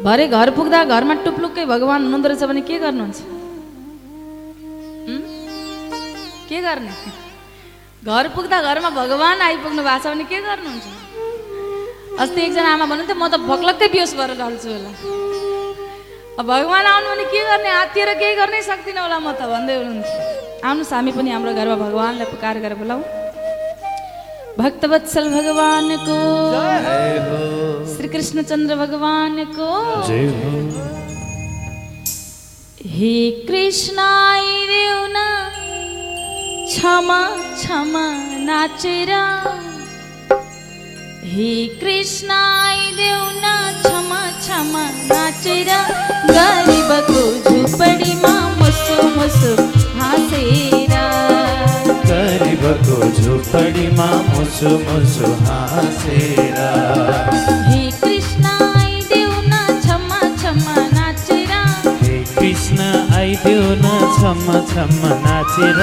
भरे घर पुग्दा घरमा टुप्लुक्कै भगवान् हुनुहुँदो रहेछ भने के गर्नुहुन्छ? के गर्ने? घर पुग्दा घरमा भगवान् आइपुग्नु भएको छ भने के गर्नुहुन्छ? अस्ति एकजना आमा भन्नुहुन्थ्यो म त भक्लक्कै बिहोस भएर ढल्छु होला। अब भगवान् आउनु भने के गर्ने? हातिएर केही गर्नै सक्दिनँ होला म त भन्दै हुनुहुन्थ्यो। आउनुहोस् हामी पनि हाम्रो घरमा भगवान्लाई पुकार गरेर बोलाउँ। भक्तवत्सल भगवानको श्री कृष्णचन्द्र भगवानको हो। कृष्ण आइदेऊ न। क्षमा क्षमा नाचेर हे कृष्ण आइदेऊ न क्षमा क्षमा नाचेर गरिबको झुपडीमा मुसु मुसु हाँसेर गरिबको झोपडीमा मुसु मुसु हाँसेर हे कृष्ण आइदेऊ न छम्म छम्म नाचेर।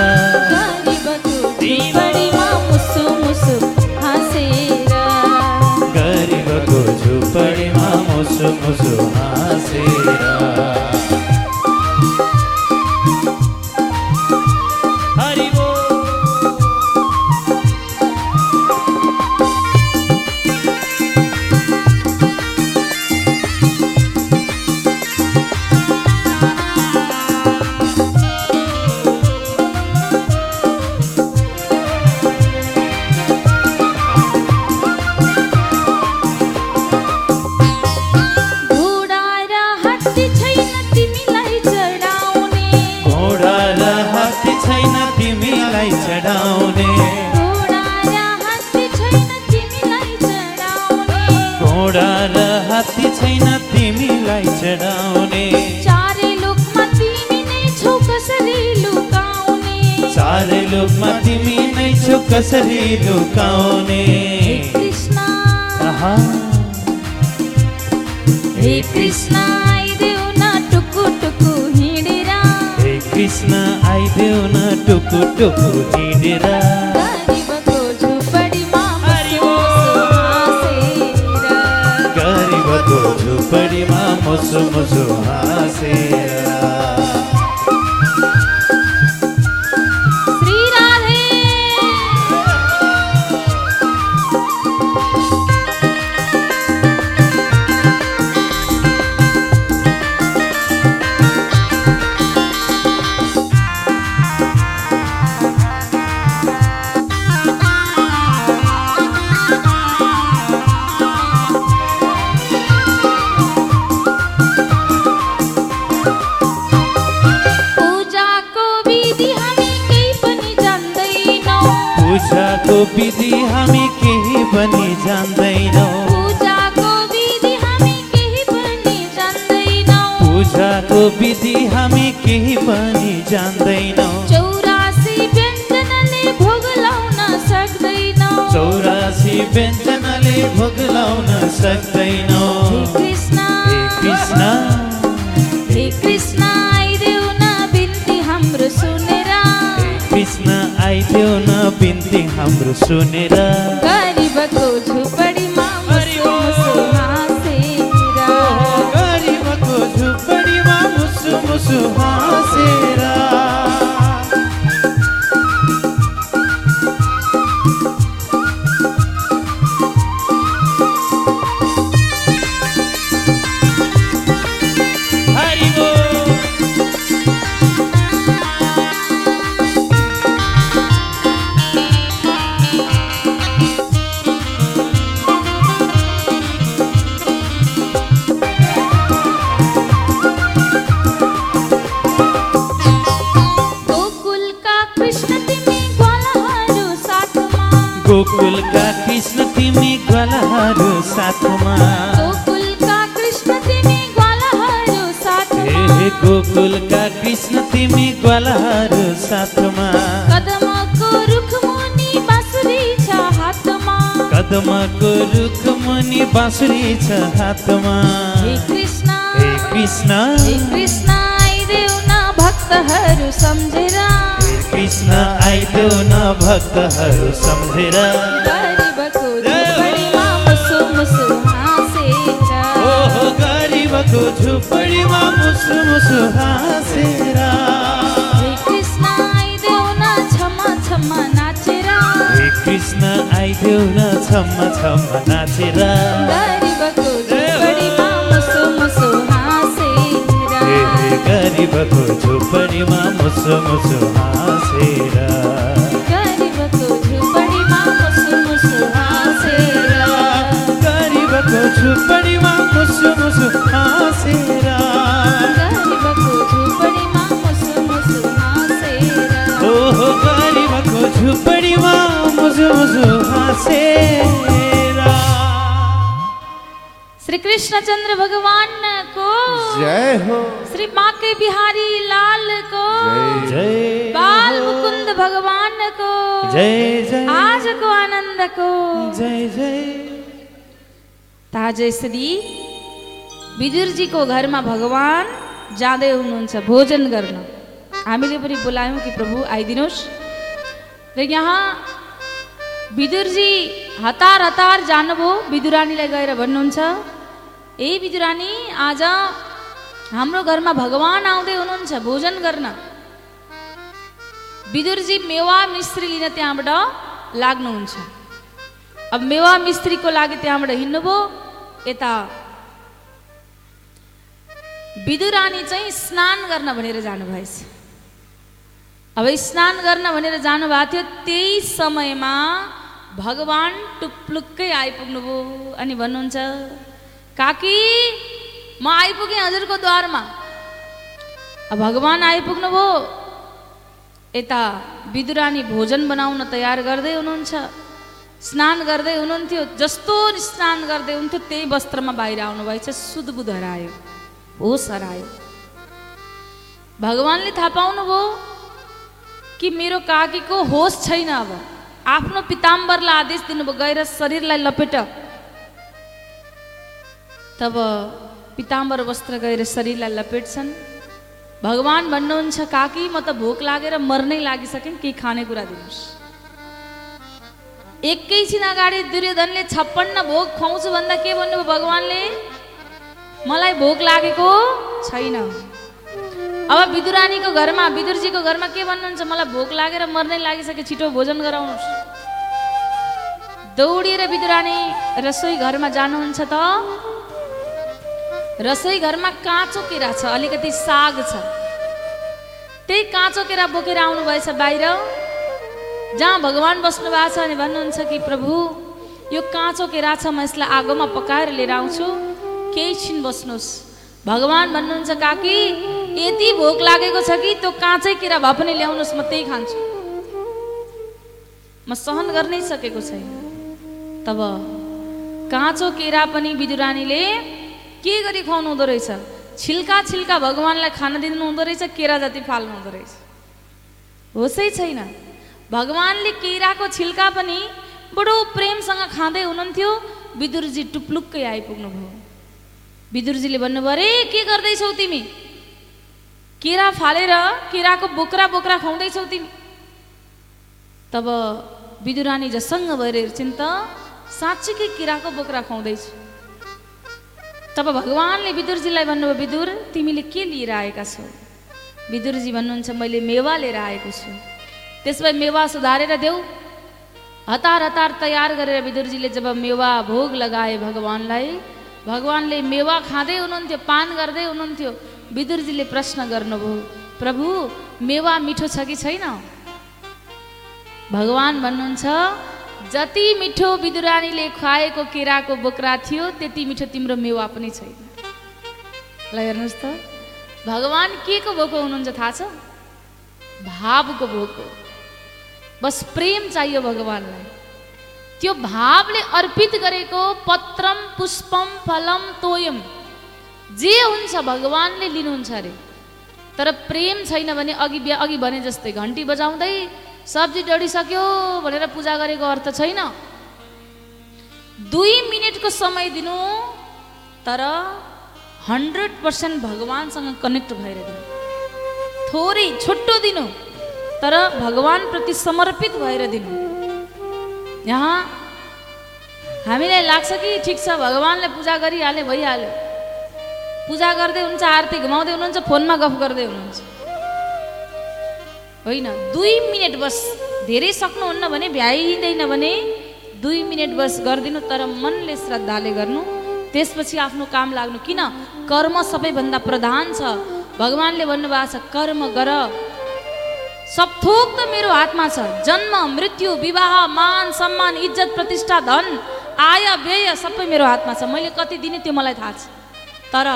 गरिबको झुपडीमा मुसु मुसु हाँसेर। कसरी लुकाउने हे कृष्ण। आहा, हे कृष्ण आइदेऊ न टुकु टुकु हिँडेर। हे कृष्ण आइदेऊ न टुकु टुकु हिँडेर। गरिबको झुपडीमा मुसु मुसु हाँसेर। गरिबको झुपडीमा मुसु मुसु हाँसेर। गोकुलका कृष्ण तिमी ग्वालहरू साथमा। गोकुलका कृष्ण तिमी ग्वालहरू साथमा। हे गोकुलका कृष्ण तिमी ग्वालहरू साथमा। कदमको रुखमुनि बाँसुरी छ हातमा। कदमको रुख मुनि बाँसुरी छ हातमा। हे कृष्ण। हे कृष्ण। हे कृष्ण आइदेऊ न भक्तहरू सम्झेर। कृष्ण आइदेऊ न भक्तहरू सम्झेर। गरिबको झुपडीमा मुसु मुसु हाँसेर। कृष्ण आइदेऊ न छम्म छम्म नाचेर। हे गरिबको झुपडीमा मुसु मुसु हाँसेर। गरिबको झुपडीमा मुसु मुसु हाँसेर। गरिबको झुपडीमा मुसु मुसु हाँसेर। गरिबको झुपडीमा मुसु मुसु हाँसेर। ओहो गरिबको झुपडीमा मुसु मुसु हाँसेर। श्री कृष्णचंद्र भगवान को जय हो। श्री बांके बिहारी लाल को जय। बाल मुकुंद भगवान को जय जय। आज को आनंद को। जय जय। ताज यसरी विदुरजीको घरमा भगवान जाँदै हुनुहुन्छ भोजन गर्न हामीले पनि बोलायौँ कि प्रभु आइदिनुहोस् र यहाँ विदुरजी हतार हतार जानुभयो विदुरानीलाई गएर भन्नुहुन्छ। ए विदुरानी आज हाम्रो घरमा भगवान आउँदै हुनुहुन्छ भोजन गर्न। विदुरजी मेवा मिश्री लिन त्यहाँबाट लाग्नुहुन्छ। अब मेवा मिस्त्रीको लागि त्यहाँबाट हिँड्नुभयो यता विदुरानी चाहिँ स्नान गर्न भनेर जानुभएछ। अब स्नान गर्न भनेर जानुभएको थियो त्यही समयमा भगवान टुप्लुक्कै आइपुग्नुभयो अनि भन्नुहुन्छ काकी म आइपुगेँ हजुरको द्वारमा? भगवान आइपुग्नुभयो। यता विदुरानी भोजन बनाउन तयार गर्दै हुनुहुन्छ। स्नान गर्दै हुनुहुन्थ्यो। जस्तो स्नान गर्दै हुन्थ्यो त्यही वस्त्रमा बाहिर आउनुभएछ। सुधबुध हरायो। होस हरायो भगवान्ले थाहा पाउनुभयो कि मेरो काकीको होस छैन अब। आफ्नो पिताम्बरलाई आदेश दिनुभयो गएर शरीरलाई लपेट। तब पिताम्बर वस्त्र गएर शरीरलाई लपेट्छन् भगवान् भन्नुहुन्छ काकी म त भोक लागेर मर्नै लागिसकेँ केही खानेकुरा दिनुहोस् एकैछिन अगाडि दुर्योधनले छप्पन्न भोग खुवाउँछु भन्दा के भन्नुभयो भगवान्ले मलाई भोक लागेको छैन अब विदुरानीको घरमा विदुरजीको घरमा के भन्नुहुन्छ मलाई भोक लागेर मर्नै लागिसक्यो छिटो भोजन गराउनुहोस् दौडिएर विदुरानी रसोई घरमा जानुहुन्छ त रसोई घरमा काँचो केरा छ अलिकति साग छ। त्यही काँचो केरा बोकेर आउनुभएछ बाहिर। जहाँ भगवान् बस्नु भएको छ अनि भन्नुहुन्छ कि प्रभु यो काँचो केरा छ म यसलाई आगोमा पकाएर लिएर आउँछु। केही छिन बस्नुहोस्। भगवान् भन्नुहुन्छ काकी यति भोक लागेको छ कि त्यो काँचै केरा भए पनि ल्याउनुहोस् म त्यही खान्छु। म सहन गर्नै सकेको छैन। तब काँचो केरा पनि विदुरानीले के गरी खुवाउनु हुँदो रहेछ? छिल्का छिल्का भगवान्लाई खान दिनु हुँदो रहेछ केरा जति फाल्नु हुँदो रहेछ। होसै छैन। भगवान्ले केराको छिल्का पनि बडो प्रेमसँग खाँदै हुनुहुन्थ्यो। विदुरजी टुप्लुक्कै आइपुग्नु भयो विदुरजीले भन्नुभयो अरे के गर्दैछौ तिमी? केरा फालेर केराको बोक्रा बोक्रा खुवाउँदैछौ तिमी? तब विदुरानी जसङ्ग भएर हेर्छिन् त साँच्चीकै केराको बोक्रा खुवाउँदैछु। तब भगवान्ले विदुरजीलाई भन्नुभयो विदुर तिमीले के लिएर आएका छौ? विदुरजी भन्नुहुन्छ मैले मेवा लिएर आएको छु। त्यसो भए मेवा सुधारेर देऊ। हतार हतार तयार गरेर विदुरजीले जब मेवा भोग लगाए भगवान्लाई भगवान्ले मेवा खाँदै हुनुहुन्थ्यो पान गर्दै हुनुहुन्थ्यो विदुरजीले प्रश्न गर्नुभयो प्रभु मेवा मिठो छ कि छैन? भगवान् भन्नुहुन्छ जति मिठो विदुरानीले खुवाएको केराको बोक्रा थियो त्यति मिठो तिम्रो मेवा पनि छैन। ल हेर्नुहोस् त भगवान् के को भोको हुनुहुन्छ थाहा छ? भावको भोको। बस प्रेम चाहियो भगवान्लाई। त्यो भावले अर्पित गरेको पत्रम पुष्पम फलम तोयम जे हुन्छ भगवान्ले लिनुहुन्छ अरे। तर प्रेम छैन भने अघि अघि भने जस्तै घन्टी बजाउँदै सब्जी डढिसक्यो भनेर पूजा गरेको अर्थ छैन। दुई मिनटको समय दिनु तर हन्ड्रेड पर्सेन्ट भगवान्सँग कनेक्ट भएर दिनु। थोरै छोटो दिनु तर भगवान्प्रति समर्पित भएर दिनु। यहाँ हामीलाई लाग्छ कि ठिक छ भगवान्ले पूजा गरिहाले भइहाल्यो। पूजा गर्दै हुनुहुन्छ आरती घुमाउँदै हुनुहुन्छ फोनमा गफ गर्दै हुनुहुन्छ। होइन? दुई मिनट बस। धेरै सक्नुहुन्न भने भ्याइँदैन भने दुई मिनट बस गरिदिनु तर मनले श्रद्धाले गर्नु। त्यसपछि आफ्नो काम लाग्नु। किन? कर्म सबैभन्दा प्रधान छ। भगवान्ले भन्नुभएको छ कर्म गर। सब थोक त मेरो हातमा छ। जन्म मृत्यु विवाह मान सम्मान इज्जत प्रतिष्ठा धन आय व्यय सबै मेरो हातमा छ। मैले कति दिने त्यो मलाई थाहा छ। तर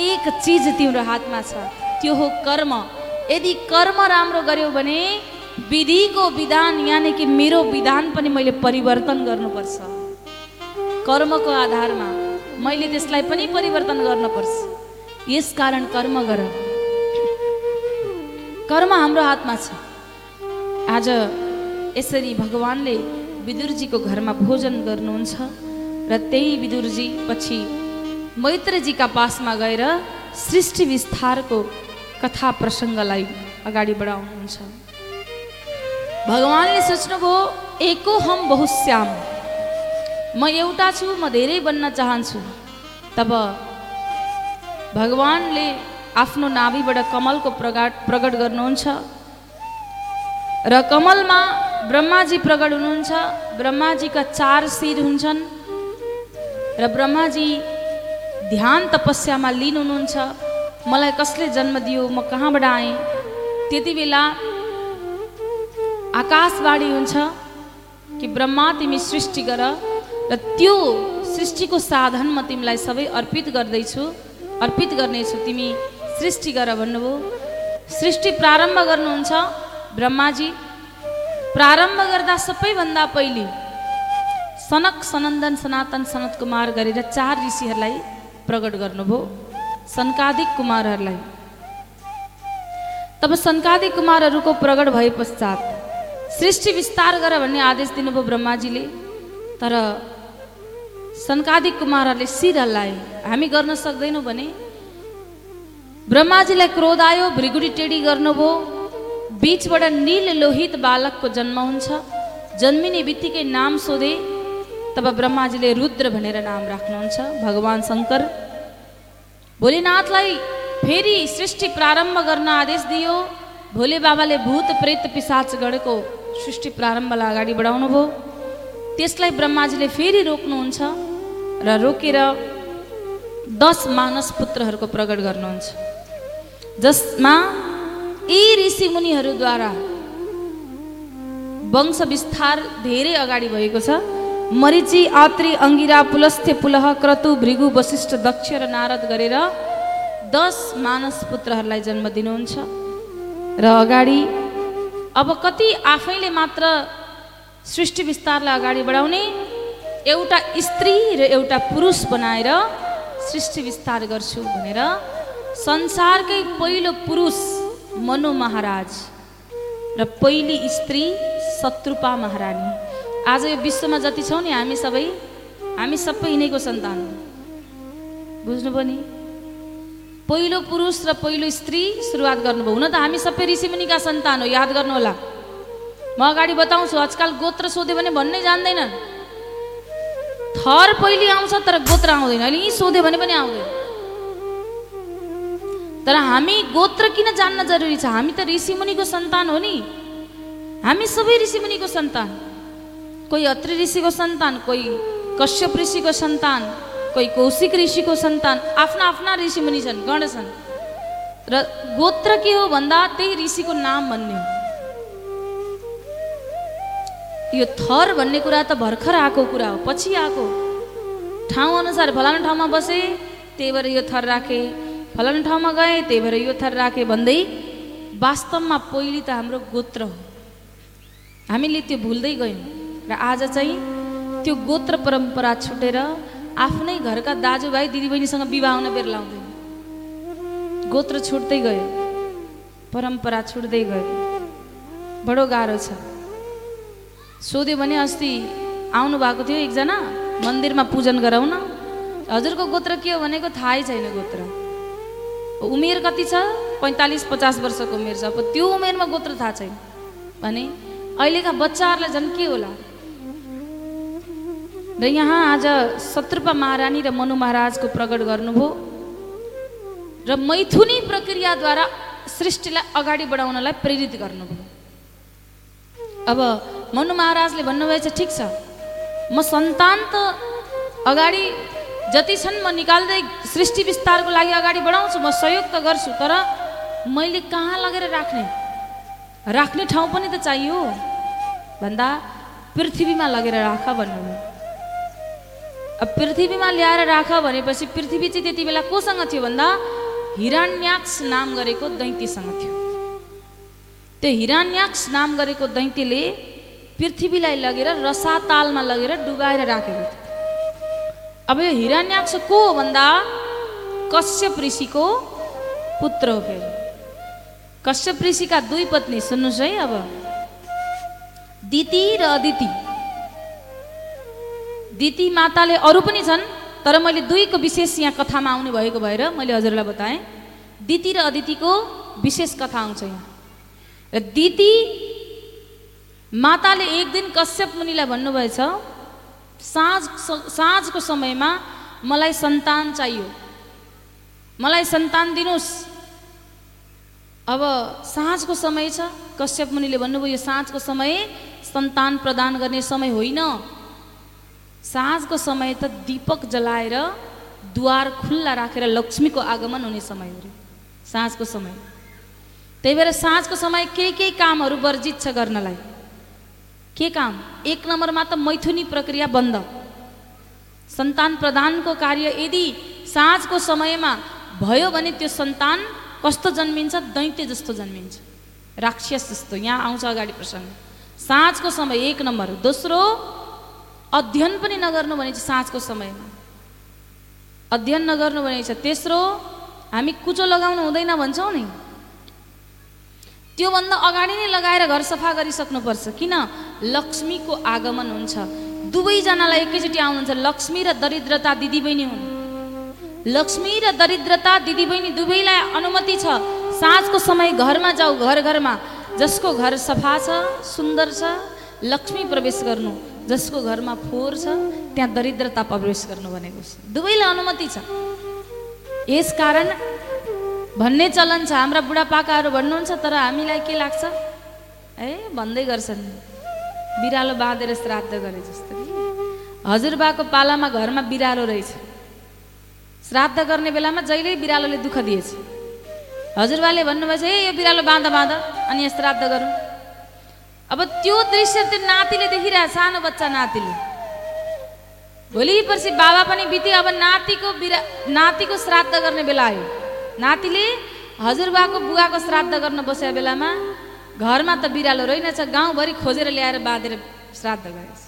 एक चिज तिम्रो हातमा छ। त्यो हो कर्म। यदि कर्म राम्रो गर्यो भने विधिको विधान यानि कि मेरो विधान पनि मैले परिवर्तन गर्नुपर्छ। कर्मको आधारमा मैले त्यसलाई पनि परिवर्तन गर्नुपर्छ। यसकारण कर्म गर। कर्म हाम्रो हातमा छ। आज यसरी भगवान्ले विदुरजीको घरमा भोजन गर्नुहुन्छ र त्यही विदुरजी पछि मैत्रजीका पासमा गएर सृष्टि विस्तारको कथा प्रसङ्गलाई अगाडि बढाउनुहुन्छ। भगवान्ले सोच्नुभयो एको हम बहुश्याम म एउटा छु म धेरै बन्न चाहन्छु। तब भगवान्ले आफ्नो नाभिबाट कमलको प्रगाट प्रकट गर्नुहुन्छ। र कमलमा ब्रह्माजी प्रकट हुनुहुन्छ। ब्रह्माजीका चार शिर हुन्छन्। र ब्रह्माजी ध्यान तपस्यामा लिन हुनुहुन्छ। मलाई कसले जन्म दियो म कहाँबाट आएँ? त्यति बेला आकाशवाणी हुन्छ कि ब्रह्मा तिमी सृष्टि गर र त्यो सृष्टिको साधन म तिमीलाई सबै अर्पित गर्दैछु अर्पित गर्नेछु। तिमी सृष्टि गर भन्नुभयो। सृष्टि प्रारम्भ गर्नुहुन्छ ब्रह्माजी। प्रारम्भ गर्दा सबैभन्दा पहिले सनक सनन्दन सनातन सनत कुमार गरेर चार ऋषिहरूलाई प्रकट गर्नुभयो। सनकादिक कुमारहरूलाई। तब सनकादिक कुमारहरूको प्रकट भए पश्चात सृष्टि विस्तार गर भन्ने आदेश दिनुभयो ब्रह्माजीले। तर सनकादिक कुमारहरूले शिर हल्लाए हामी गर्न सक्दैनौँ भने ब्रह्माजीलाई क्रोध आयो भ्रिगुडी टेडी गर्नुभयो। बिचबाट नील लोहित बालकको जन्म हुन्छ। जन्मिने बित्तिकै नाम सोधे। तब ब्रह्माजीले रुद्र भनेर नाम राख्नुहुन्छ। भगवान् शङ्कर भोलेनाथलाई फेरि सृष्टि प्रारम्भ गर्न आदेश दियो। भोले बाबाले भूत प्रेत पिसाच गढेको सृष्टि प्रारम्भलाई अगाडि बढाउनु भयो। त्यसलाई ब्रह्माजीले फेरि रोक्नुहुन्छ र रोकेर दस मानस पुत्रहरूको प्रकट गर्नुहुन्छ। जसमा यी ऋषि मुनिहरूद्वारा वंश विस्तार धेरै अगाडि भएको छ। मरिची आत्री अङ्गिरा पुलस्थे पुलह क्रतु भृगु वशिष्ठ दक्ष र नारद गरेर दस मानस पुत्रहरूलाई जन्म दिनुहुन्छ। र अगाडि अब कति आफैले मात्र सृष्टि विस्तारलाई अगाडि बढाउने एउटा स्त्री र एउटा पुरुष बनाएर सृष्टि विस्तार गर्छु भनेर संसारकै पहिलो पुरुष मनु महाराज र पहिली स्त्री शत्रुपा महारानी। आज यो विश्वमा जति छौँ नि हामी सबै हामी सबै यिनैको सन्तान हो। बुझ्नुभयो नि पहिलो पुरुष र पहिलो स्त्री सुरुवात गर्नुभयो। हुन त हामी सबै ऋषिमुनिका सन्तान हो याद गर्नुहोला। म अगाडि बताउँछु आजकल गोत्र सोध्यो भने भन्नै जान्दैनन् थर पहिले आउँछ तर गोत्र आउँदैन। अहिले यहीँ सोध्यो भने पनि आउँदैन। तर हामी गोत्र किन जान्न जरुरी छ? हामी त ऋषिमुनिको सन्तान हो नि। हामी सबै ऋषिमुनिको सन्तान। कोही अत्रि ऋषिको सन्तान कोही कश्यप ऋषिको सन्तान कोही कौशिक ऋषिको सन्तान आफ्ना आफ्ना ऋषिमुनि छन् गण छन्। र गोत्र के हो भन्दा त्यही ऋषिको नाम भन्ने हो। यो थर भन्ने कुरा त भर्खर आएको कुरा हो पछि आएको ठाउँ अनुसार फलानु ठाउँमा बसे त्यही भएर यो थर राखे। फलानु ठाउँमा गए त्यही भएर यो थर राखे भन्दै वास्तवमा पहिले त हाम्रो गोत्र हो। हामीले त्यो भुल्दै गयौँ। र आज चाहिँ त्यो गोत्र परम्परा छुटेर आफ्नै घरका दाजुभाइ दिदीबहिनीसँग विवाह हुन बेर लाउँदैन। गोत्र छुट्दै गयो परम्परा छुट्दै गयो। बडो गाह्रो छ। सोध्यो भने अस्ति आउनु भएको थियो एकजना मन्दिरमा पूजन गराउन। हजुरको गोत्र के हो भनेको थाहै छैन गोत्र। उमेर कति छ? पैँतालिस पचास वर्षको उमेर छ। अब त्यो उमेरमा गोत्र थाहा छैन। भने अहिलेका बच्चाहरूलाई झन् के होला? र यहाँ आज शत्रुपा महारानी र मनु महाराजको प्रकट गर्नुभयो। र मैथुनी प्रक्रियाद्वारा सृष्टिलाई अगाडि बढाउनलाई प्रेरित गर्नुभयो। अब मनु महाराजले भन्नुभएछ ठिक छ। म सन्तान त अगाडि जति छन् म निकाल्दै सृष्टि विस्तारको लागि अगाडि बढाउँछु म सहयोग त गर्छु तर मैले कहाँ लगेर राख्ने? राख्ने ठाउँ पनि त चाहियो। भन्दा पृथ्वीमा लगेर राख भन्नुभयो। अब पृथ्वीमा ल्याएर राख भनेपछि पृथ्वी चाहिँ त्यति बेला कोसँग थियो भन्दा हिरण्याक्ष नाम गरेको दैत्यसँग थियो। त्यो हिरण्याक्ष नाम गरेको दैत्यले पृथ्वीलाई लगेर रसातालमा लगेर डुबाएर राखेको थियो। अब यो हिरण्याक्ष को हो भन्दा कश्यप ऋषिको पुत्र हो फेरि। कश्यप ऋषिका दुई पत्नी सुन्नुहोस् है अब। दिति र अदिति। दिति माताले अरू पनि छन् तर मैले दुईको विशेष यहाँ कथामा आउने भएको भएर मैले हजुरलाई बताएँ। दिति र अदितिको विशेष कथा आउँछ यहाँ। र दिति माताले एक दिन कश्यप मुनिलाई भन्नुभएछ साँझ साँझको समयमा मलाई सन्तान चाहियो। मलाई सन्तान दिनुहोस्। अब साँझको समय छ। कश्यप मुनिले भन्नुभयो यो साँझको समय सन्तान प्रदान गर्ने समय होइन। साँझको समय त दीपक जलाएर द्वार खुल्ला राखेर लक्ष्मीको आगमन हुने समय हो अरे साँझको समय। त्यही भएर साँझको समय केही केही कामहरू वर्जित छ गर्नलाई? के काम? एक नम्बरमा त मैथुनी प्रक्रिया बन्द। सन्तान प्रदानको कार्य यदि साँझको समयमा भयो भने त्यो सन्तान कस्तो जन्मिन्छ? दैत्य जस्तो जन्मिन्छ। राक्षस जस्तो। यहाँ आउँछ अगाडि प्रसङ्ग। साँझको समय एक नम्बर। दोस्रो अध्ययन पनि नगर्नु भने चाहिँ साँझको समयमा। अध्ययन नगर्नु भने चाहिँ तेस्रो हामी कुचो लगाउनु हुँदैन भन्छौँ नि। त्योभन्दा अगाडि नै लगाएर घर सफा गरिसक्नुपर्छ। किन? लक्ष्मीको आगमन हुन्छ। दुवैजनालाई एकैचोटि आउनुहुन्छ। लक्ष्मी र दरिद्रता दिदीबहिनी हुन्। लक्ष्मी र दरिद्रता दिदीबहिनी दुवैलाई अनुमति छ। साँझको समय घरमा जाऊ। घर घरमा जसको घर सफा छ सुन्दर छ लक्ष्मी प्रवेश गर्नु। जसको घरमा फोहोर छ त्यहाँ दरिद्रता प्रवेश गर्नु भनेको छ। दुवैलाई अनुमति छ। यसकारण भन्ने चलन छ। हाम्रा बुढापाकाहरू भन्नुहुन्छ तर हामीलाई के लाग्छ? ए भन्दै गर्छन्। बिरालो बाँधेर श्राद्ध गरे जस्तो कि। हजुरबाको पालामा घरमा बिरालो रहेछ। श्राद्ध गर्ने बेलामा जहिल्यै बिरालोले दुःख दिएछ। हजुरबाले भन्नुभएछ ए यो बिरालो बाँध बाँध। अनि यहाँ श्राद्ध गरौँ। अब त्यो दृश्य त्यो नातिले देखिरहेछ सानो बच्चा नातिले। भोलि पर्सि बाबा पनि बित्यो अब नातिको बिरा नातिको श्राद्ध गर्ने बेला आयो। नातिले हजुरबाको बुवाको श्राद्ध गर्न बसेको बेलामा घरमा त बिरालो रहेनछ गाउँभरि खोजेर ल्याएर बाँधेर श्राद्ध गरेछ।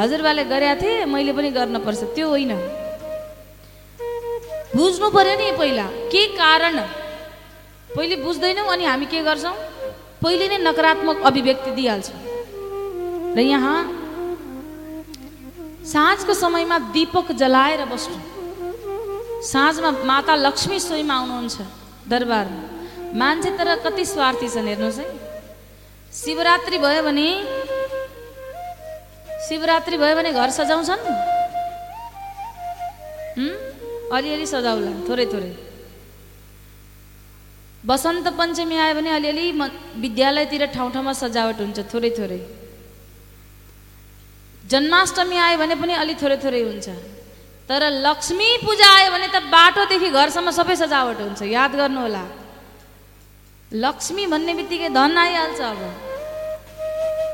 हजुरबाले गरेका थिए मैले पनि गर्नुपर्छ त्यो होइन। बुझ्नु पर्यो नि पहिला के कारण? पहिले बुझ्दैनौँ अनि हामी के गर्छौँ? पहिले नै नकारात्मक अभिव्यक्ति दिइहाल्छौँ। र यहाँ साँझको समयमा दीपक जलाएर बस्नु साँझमा माता लक्ष्मी स्वयं आउनुहुन्छ दरबारमा। मान्छे तर कति स्वार्थी छन् हेर्नुहोस् है। शिवरात्रि भयो भने शिवरात्रि भयो भने घर सजाउँछन्? अलिअलि सजाउला थोरै थोरै वसन्त पञ्चमी आयो भने अलिअलि विद्यालयतिर ठाउँ ठाउँमा सजावट हुन्छ थोरै थोरै। जन्माष्टमी आयो भने पनि अलि थोरै थोरै हुन्छ। तर लक्ष्मी पूजा आयो भने त बाटोदेखि घरसम्म सबै सजावट हुन्छ याद गर्नुहोला। लक्ष्मी भन्ने बित्तिकै धन आइहाल्छ अब।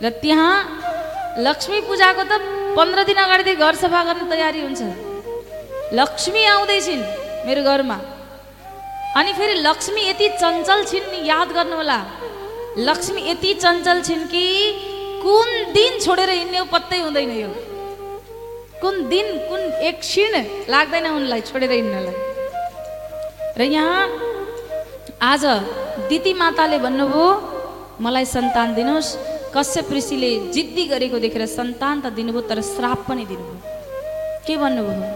र त्यहाँ लक्ष्मी पूजाको त पन्ध्र दिन अगाडिदेखि घर सफा गर्ने तयारी हुन्छ। लक्ष्मी आउँदैछिन् मेरो घरमा। अनि फेरि लक्ष्मी यति चञ्चल छिन् नि याद गर्नुहोला। लक्ष्मी यति चञ्चल छिन् कि कुन दिन छोडेर हिँड्ने पत्तै हुँदैन यो। कुन दिन कुन एक क्षण लाग्दैन उनलाई छोडेर हिँड्नलाई। र यहाँ आज दिदी माताले भन्नुभयो मलाई सन्तान दिनुहोस्। कश्यप ऋषिले जिद्दी गरेको देखेर सन्तान त दिनुभयो तर श्राप पनि दिनुभयो। के भन्नुभयो?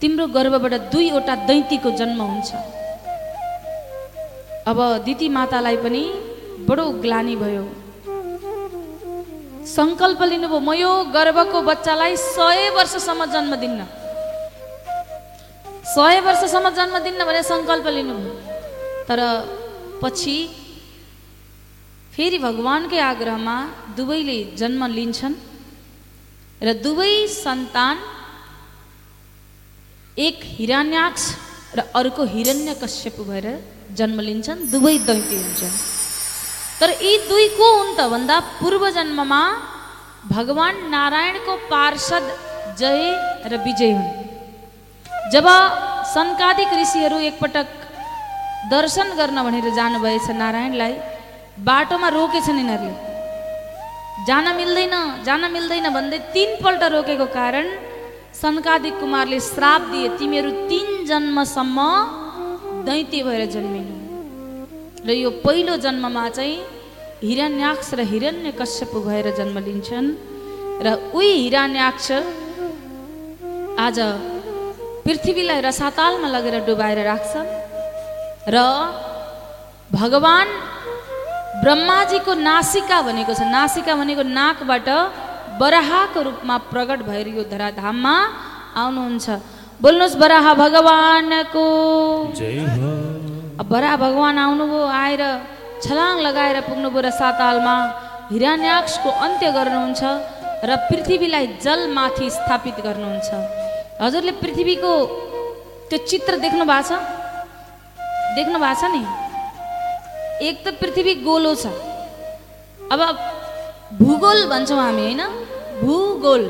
तिम्रो गर्भबाट दुईवटा दैतीको जन्म हुन्छ। अब दिदी मातालाई पनि बडो ग्लानी भयो। सङ्कल्प लिनुभयो म यो गर्भको बच्चालाई सय वर्षसम्म जन्म दिन्न। सय वर्षसम्म जन्म दिन्न भने सङ्कल्प लिनुभयो। तर पछि फेरि भगवान्कै आग्रहमा दुवैले जन्म लिन्छन् र दुवै सन्तान एक हिरण्याक्ष र अर्को हिरण्य कश्यप भएर जन्म लिन्छन् दुवै दैती हुन्छन्। तर यी दुई को हुन् त भन्दा पूर्व जन्ममा भगवान् नारायणको पार्षद जय र विजय हुन्। जब सनकादिक ऋषिहरू एकपटक दर्शन गर्न भनेर जानुभएछ नारायणलाई बाटोमा रोकेछन् यिनीहरूले। जान मिल्दैन जान मिल्दैन भन्दै तिनपल्ट रोकेको कारण सनकादिक कुमारले श्राप दिए तिमीहरू तिन जन्मसम्म दैत्य भएर जन्मिनु। र यो पहिलो जन्ममा चाहिँ हिरण्याक्ष र हिरण्य कश्यप भएर जन्म लिन्छन्। र उही हिरण्याक्ष आज पृथ्वीलाई रसातालमा लगेर डुबाएर राख्छन् र भगवान् ब्रह्माजीको नासिका भनेको छ। नासिका भनेको नाकबाट बराहको रूपमा प्रकट भएर यो धराधाममा आउनुहुन्छ। बोल्नुहोस् बराह भगवानको अब बराह भगवान् आउनुभयो आएर छलाङ लगाएर पुग्नुभयो र सातालमा हिरण्याक्षको अन्त्य गर्नुहुन्छ र पृथ्वीलाई जलमाथि स्थापित गर्नुहुन्छ हजुरले पृथ्वीको त्यो चित्र देख्नु भएको छ देख्नु भएको छ नि एक त पृथ्वी गोलो छ अब भूगोल भन्छौँ हामी होइन भूगोल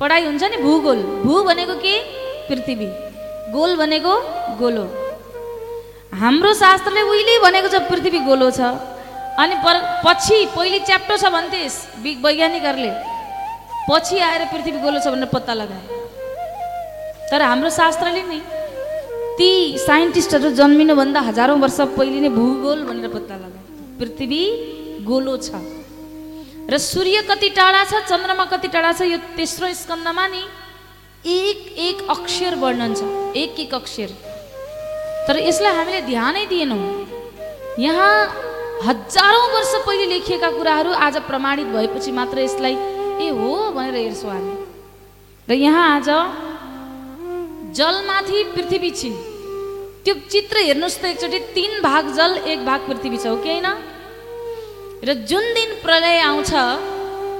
पढाइ हुन्छ नि भूगोल। भू भनेको के? पृथ्वी। गोल भनेको गोलो। हाम्रो शास्त्रले उहिले भनेको छ पृथ्वी गोलो छ। अनि पर पछि पहिले च्याप्टो छ भन्थेस् वि- वैज्ञानिकहरूले। पछि आएर पृथ्वी गोलो छ भनेर पत्ता लगाए। तर हाम्रो शास्त्रले नि ती साइन्टिस्टहरू जन्मिनुभन्दा हजारौँ वर्ष पहिले नै भूगोल भनेर पत्ता लगाए। पृथ्वी गोलो छ। र सूर्य कति टाढा छ चन्द्रमा कति टाढा छ यो तेस्रो स्कन्दमा नि एक एक अक्षर वर्णन छ एक एक अक्षर। तर यसलाई हामीले ध्यानै दिएनौँ। यहाँ हजारौँ वर्ष पहिले लेखिएका कुराहरू आज प्रमाणित भएपछि मात्र यसलाई ए हो भनेर हेर्छौँ हामी। र यहाँ आज जलमाथि पृथ्वी छिन्। त्यो चित्र हेर्नुहोस् त एकचोटि तिन भाग जल एक भाग पृथ्वी छ हो कि होइन? र जुन दिन प्रलय आउँछ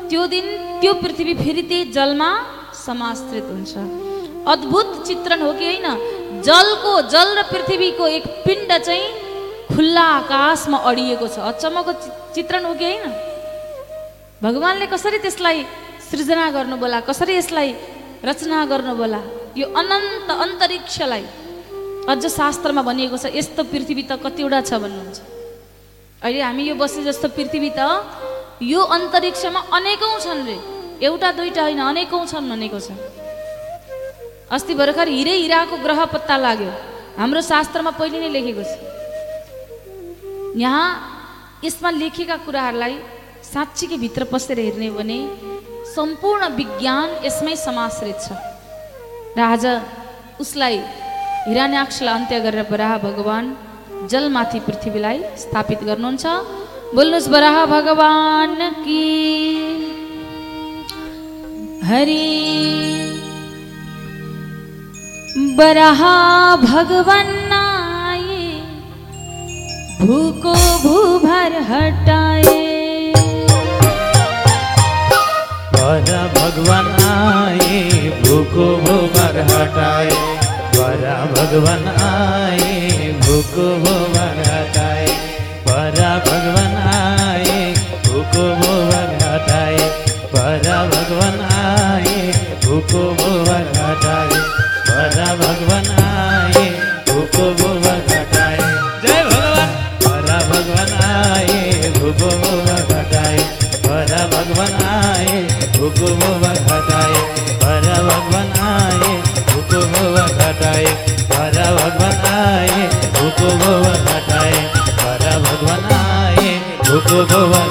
त्यो दिन त्यो पृथ्वी फेरि त्यही जलमा समाश्रित हुन्छ। अद्भुत चित्रण हो कि होइन? जलको जल र पृथ्वीको एक पिण्ड चाहिँ खुल्ला आकाशमा अडिएको छ। अचम्मको चित्रण हो कि होइन? भगवान्ले कसरी त्यसलाई सृजना गर्नु बोला कसरी यसलाई रचना गर्नु बोला यो अनन्त अन्तरिक्षलाई अझ शास्त्रमा भनिएको छ यस्तो पृथ्वी त कतिवटा छ भन्नुहुन्छ। अहिले हामी यो बसे जस्तो पृथ्वी त यो अन्तरिक्षमा अनेकौँ छन् रे। एउटा दुईटा होइन अनेकौँ छन् भनेको छ। अस्ति भर्खर हिरै हिराको ग्रह पत्ता लाग्यो। हाम्रो शास्त्रमा पहिले नै लेखेको छ। यहाँ यसमा लेखेका कुराहरूलाई साँच्चीकै भित्र पसेर हेर्ने हो भने सम्पूर्ण विज्ञान यसमै समाश्रित छ। र आज उसलाई हिरान्याक्षलाई अन्त्य गरेर बराह भगवान जलमाथि पृथ्वीलाई स्थापित गर्नुहुन्छ। बोल्नुहोस् बराह भगवान कि। हरि। बराहा भगवान आए भूको भूभर हटाए बड़ा भगवान आए भूको भूवर हटाए बड़ा भगवान आए भूको भूवर हटाए बड़ा भगवान आए भूको भूवर हटाए बड़ा भगवान आए भूको भूवर हटाए बड़ा भगवान आए भूको भूवर हटाए जय भगवान। बड़ा भगवान आए भूको भूवर हटाए ভগবান